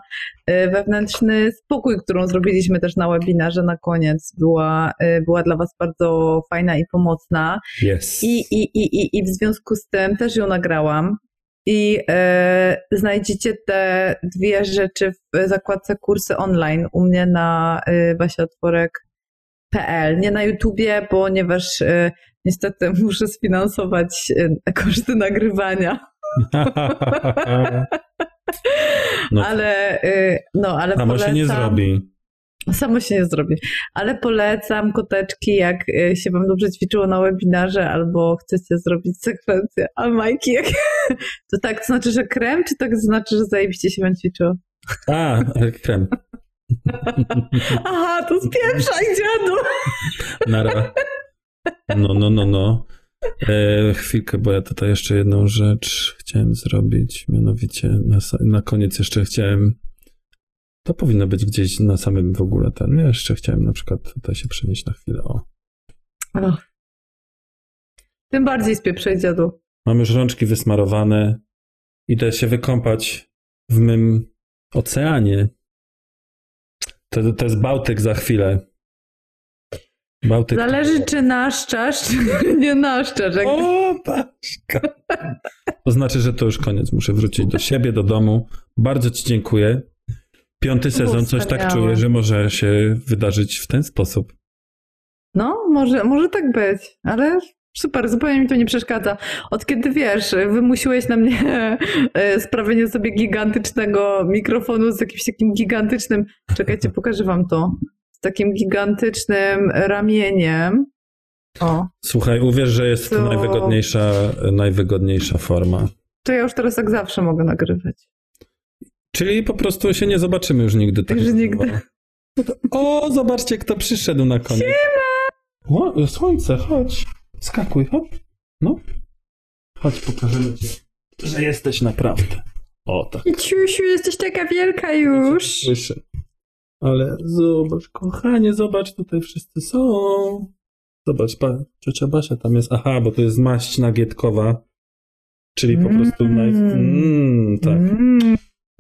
y, wewnętrzny spokój, którą zrobiliśmy też na webinarze na koniec, była, y, była dla Was bardzo fajna i pomocna. Yes. I, i, i, i, I w związku z tym też ją nagrałam. I e, znajdziecie te dwie rzeczy w zakładce kursy online u mnie na e, basiatworek.pl. Nie na YouTubie, ponieważ e, niestety muszę sfinansować e, koszty nagrywania. no, [LAUGHS] ale e, no, ale samo się nie polecam- zrobi. Samo się nie zrobi. Ale polecam koteczki, jak y, się wam dobrze ćwiczyło na webinarze, albo chcecie zrobić sekwencję. A Majki, jak... [LAUGHS] to tak to znaczy, że krem, czy tak znaczy, że zajebiście się wam ćwiczyło? A, krem. [LAUGHS] Aha, to spieprzaj, dziadu! Nara. No, no, no, no. E, chwilkę, bo ja tutaj jeszcze jedną rzecz chciałem zrobić. Mianowicie na, na koniec jeszcze chciałem. To powinno być gdzieś na samym w ogóle ten. Ja jeszcze chciałem na przykład tutaj się przenieść na chwilę. O. O. Tym bardziej spieprzaj, dziadu. Mam już rączki wysmarowane. Idę się wykąpać w mym oceanie. To, to jest Bałtyk za chwilę. Bałtyk. Zależy, czy naszczasz, czy [LAUGHS] nie naszczasz. Jak... O, Paszka. To znaczy, że to już koniec. Muszę wrócić do siebie, do domu. Bardzo Ci dziękuję. Piąty sezon, coś tak czuję, że może się wydarzyć w ten sposób. No, może, może tak być, ale super, zupełnie mi to nie przeszkadza. Od kiedy wiesz, wymusiłeś na mnie [LAUGHS] e, sprawienie sobie gigantycznego mikrofonu z jakimś takim gigantycznym, czekajcie, pokażę wam to, takim gigantycznym ramieniem. O, Słuchaj, uwierz, że jest to To- najwygodniejsza, najwygodniejsza forma. to ja już teraz tak zawsze mogę nagrywać. Czyli po prostu się nie zobaczymy już nigdy. tak na nigdy. O, zobaczcie, kto przyszedł na koniec. O, słońce, chodź. Skakuj, hop. No. Chodź, pokażemy ci, że jesteś naprawdę. O, tak. Ciusiu, jesteś taka wielka już. Słyszę. Ale zobacz, kochanie, zobacz, tutaj wszyscy są. Zobacz, ba, ciocia Basia tam jest. Aha, bo to jest maść nagietkowa. Czyli po prostu naj... Mm, tak. Mm.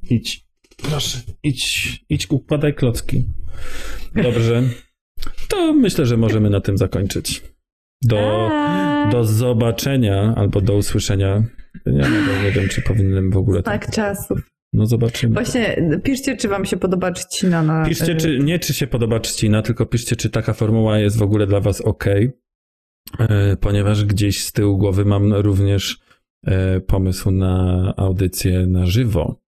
Idź. Proszę, idź, idź, układaj klocki. Dobrze. To myślę, że możemy na tym zakończyć. Do, A. do zobaczenia albo do usłyszenia. Nie, nie, nie wiem, czy powinienem w ogóle tak. Tak czasów. No zobaczymy. Właśnie, piszcie, czy wam się podoba trzcina na... Piszcie, czy, nie czy się podoba trzcina, tylko piszcie, czy taka formuła jest w ogóle dla was ok, e, ponieważ gdzieś z tyłu głowy mam również e, pomysł na audycję na żywo.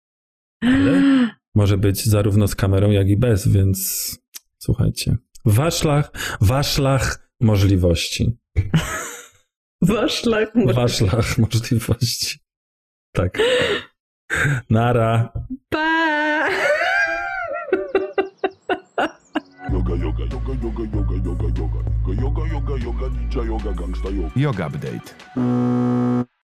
Ale [GASPS] może być zarówno z kamerą, jak i bez, więc słuchajcie. Waszlach, waszlach możliwości. [LAUGHS] Waszlach. może- Waszlach możliwości. Tak. [LAUGHS] Nara. Pa! Yoga, yoga, yoga, yoga, yoga, yoga, yoga. Yoga, yoga, yoga, ninja yoga, gangsta yoga. Yoga update.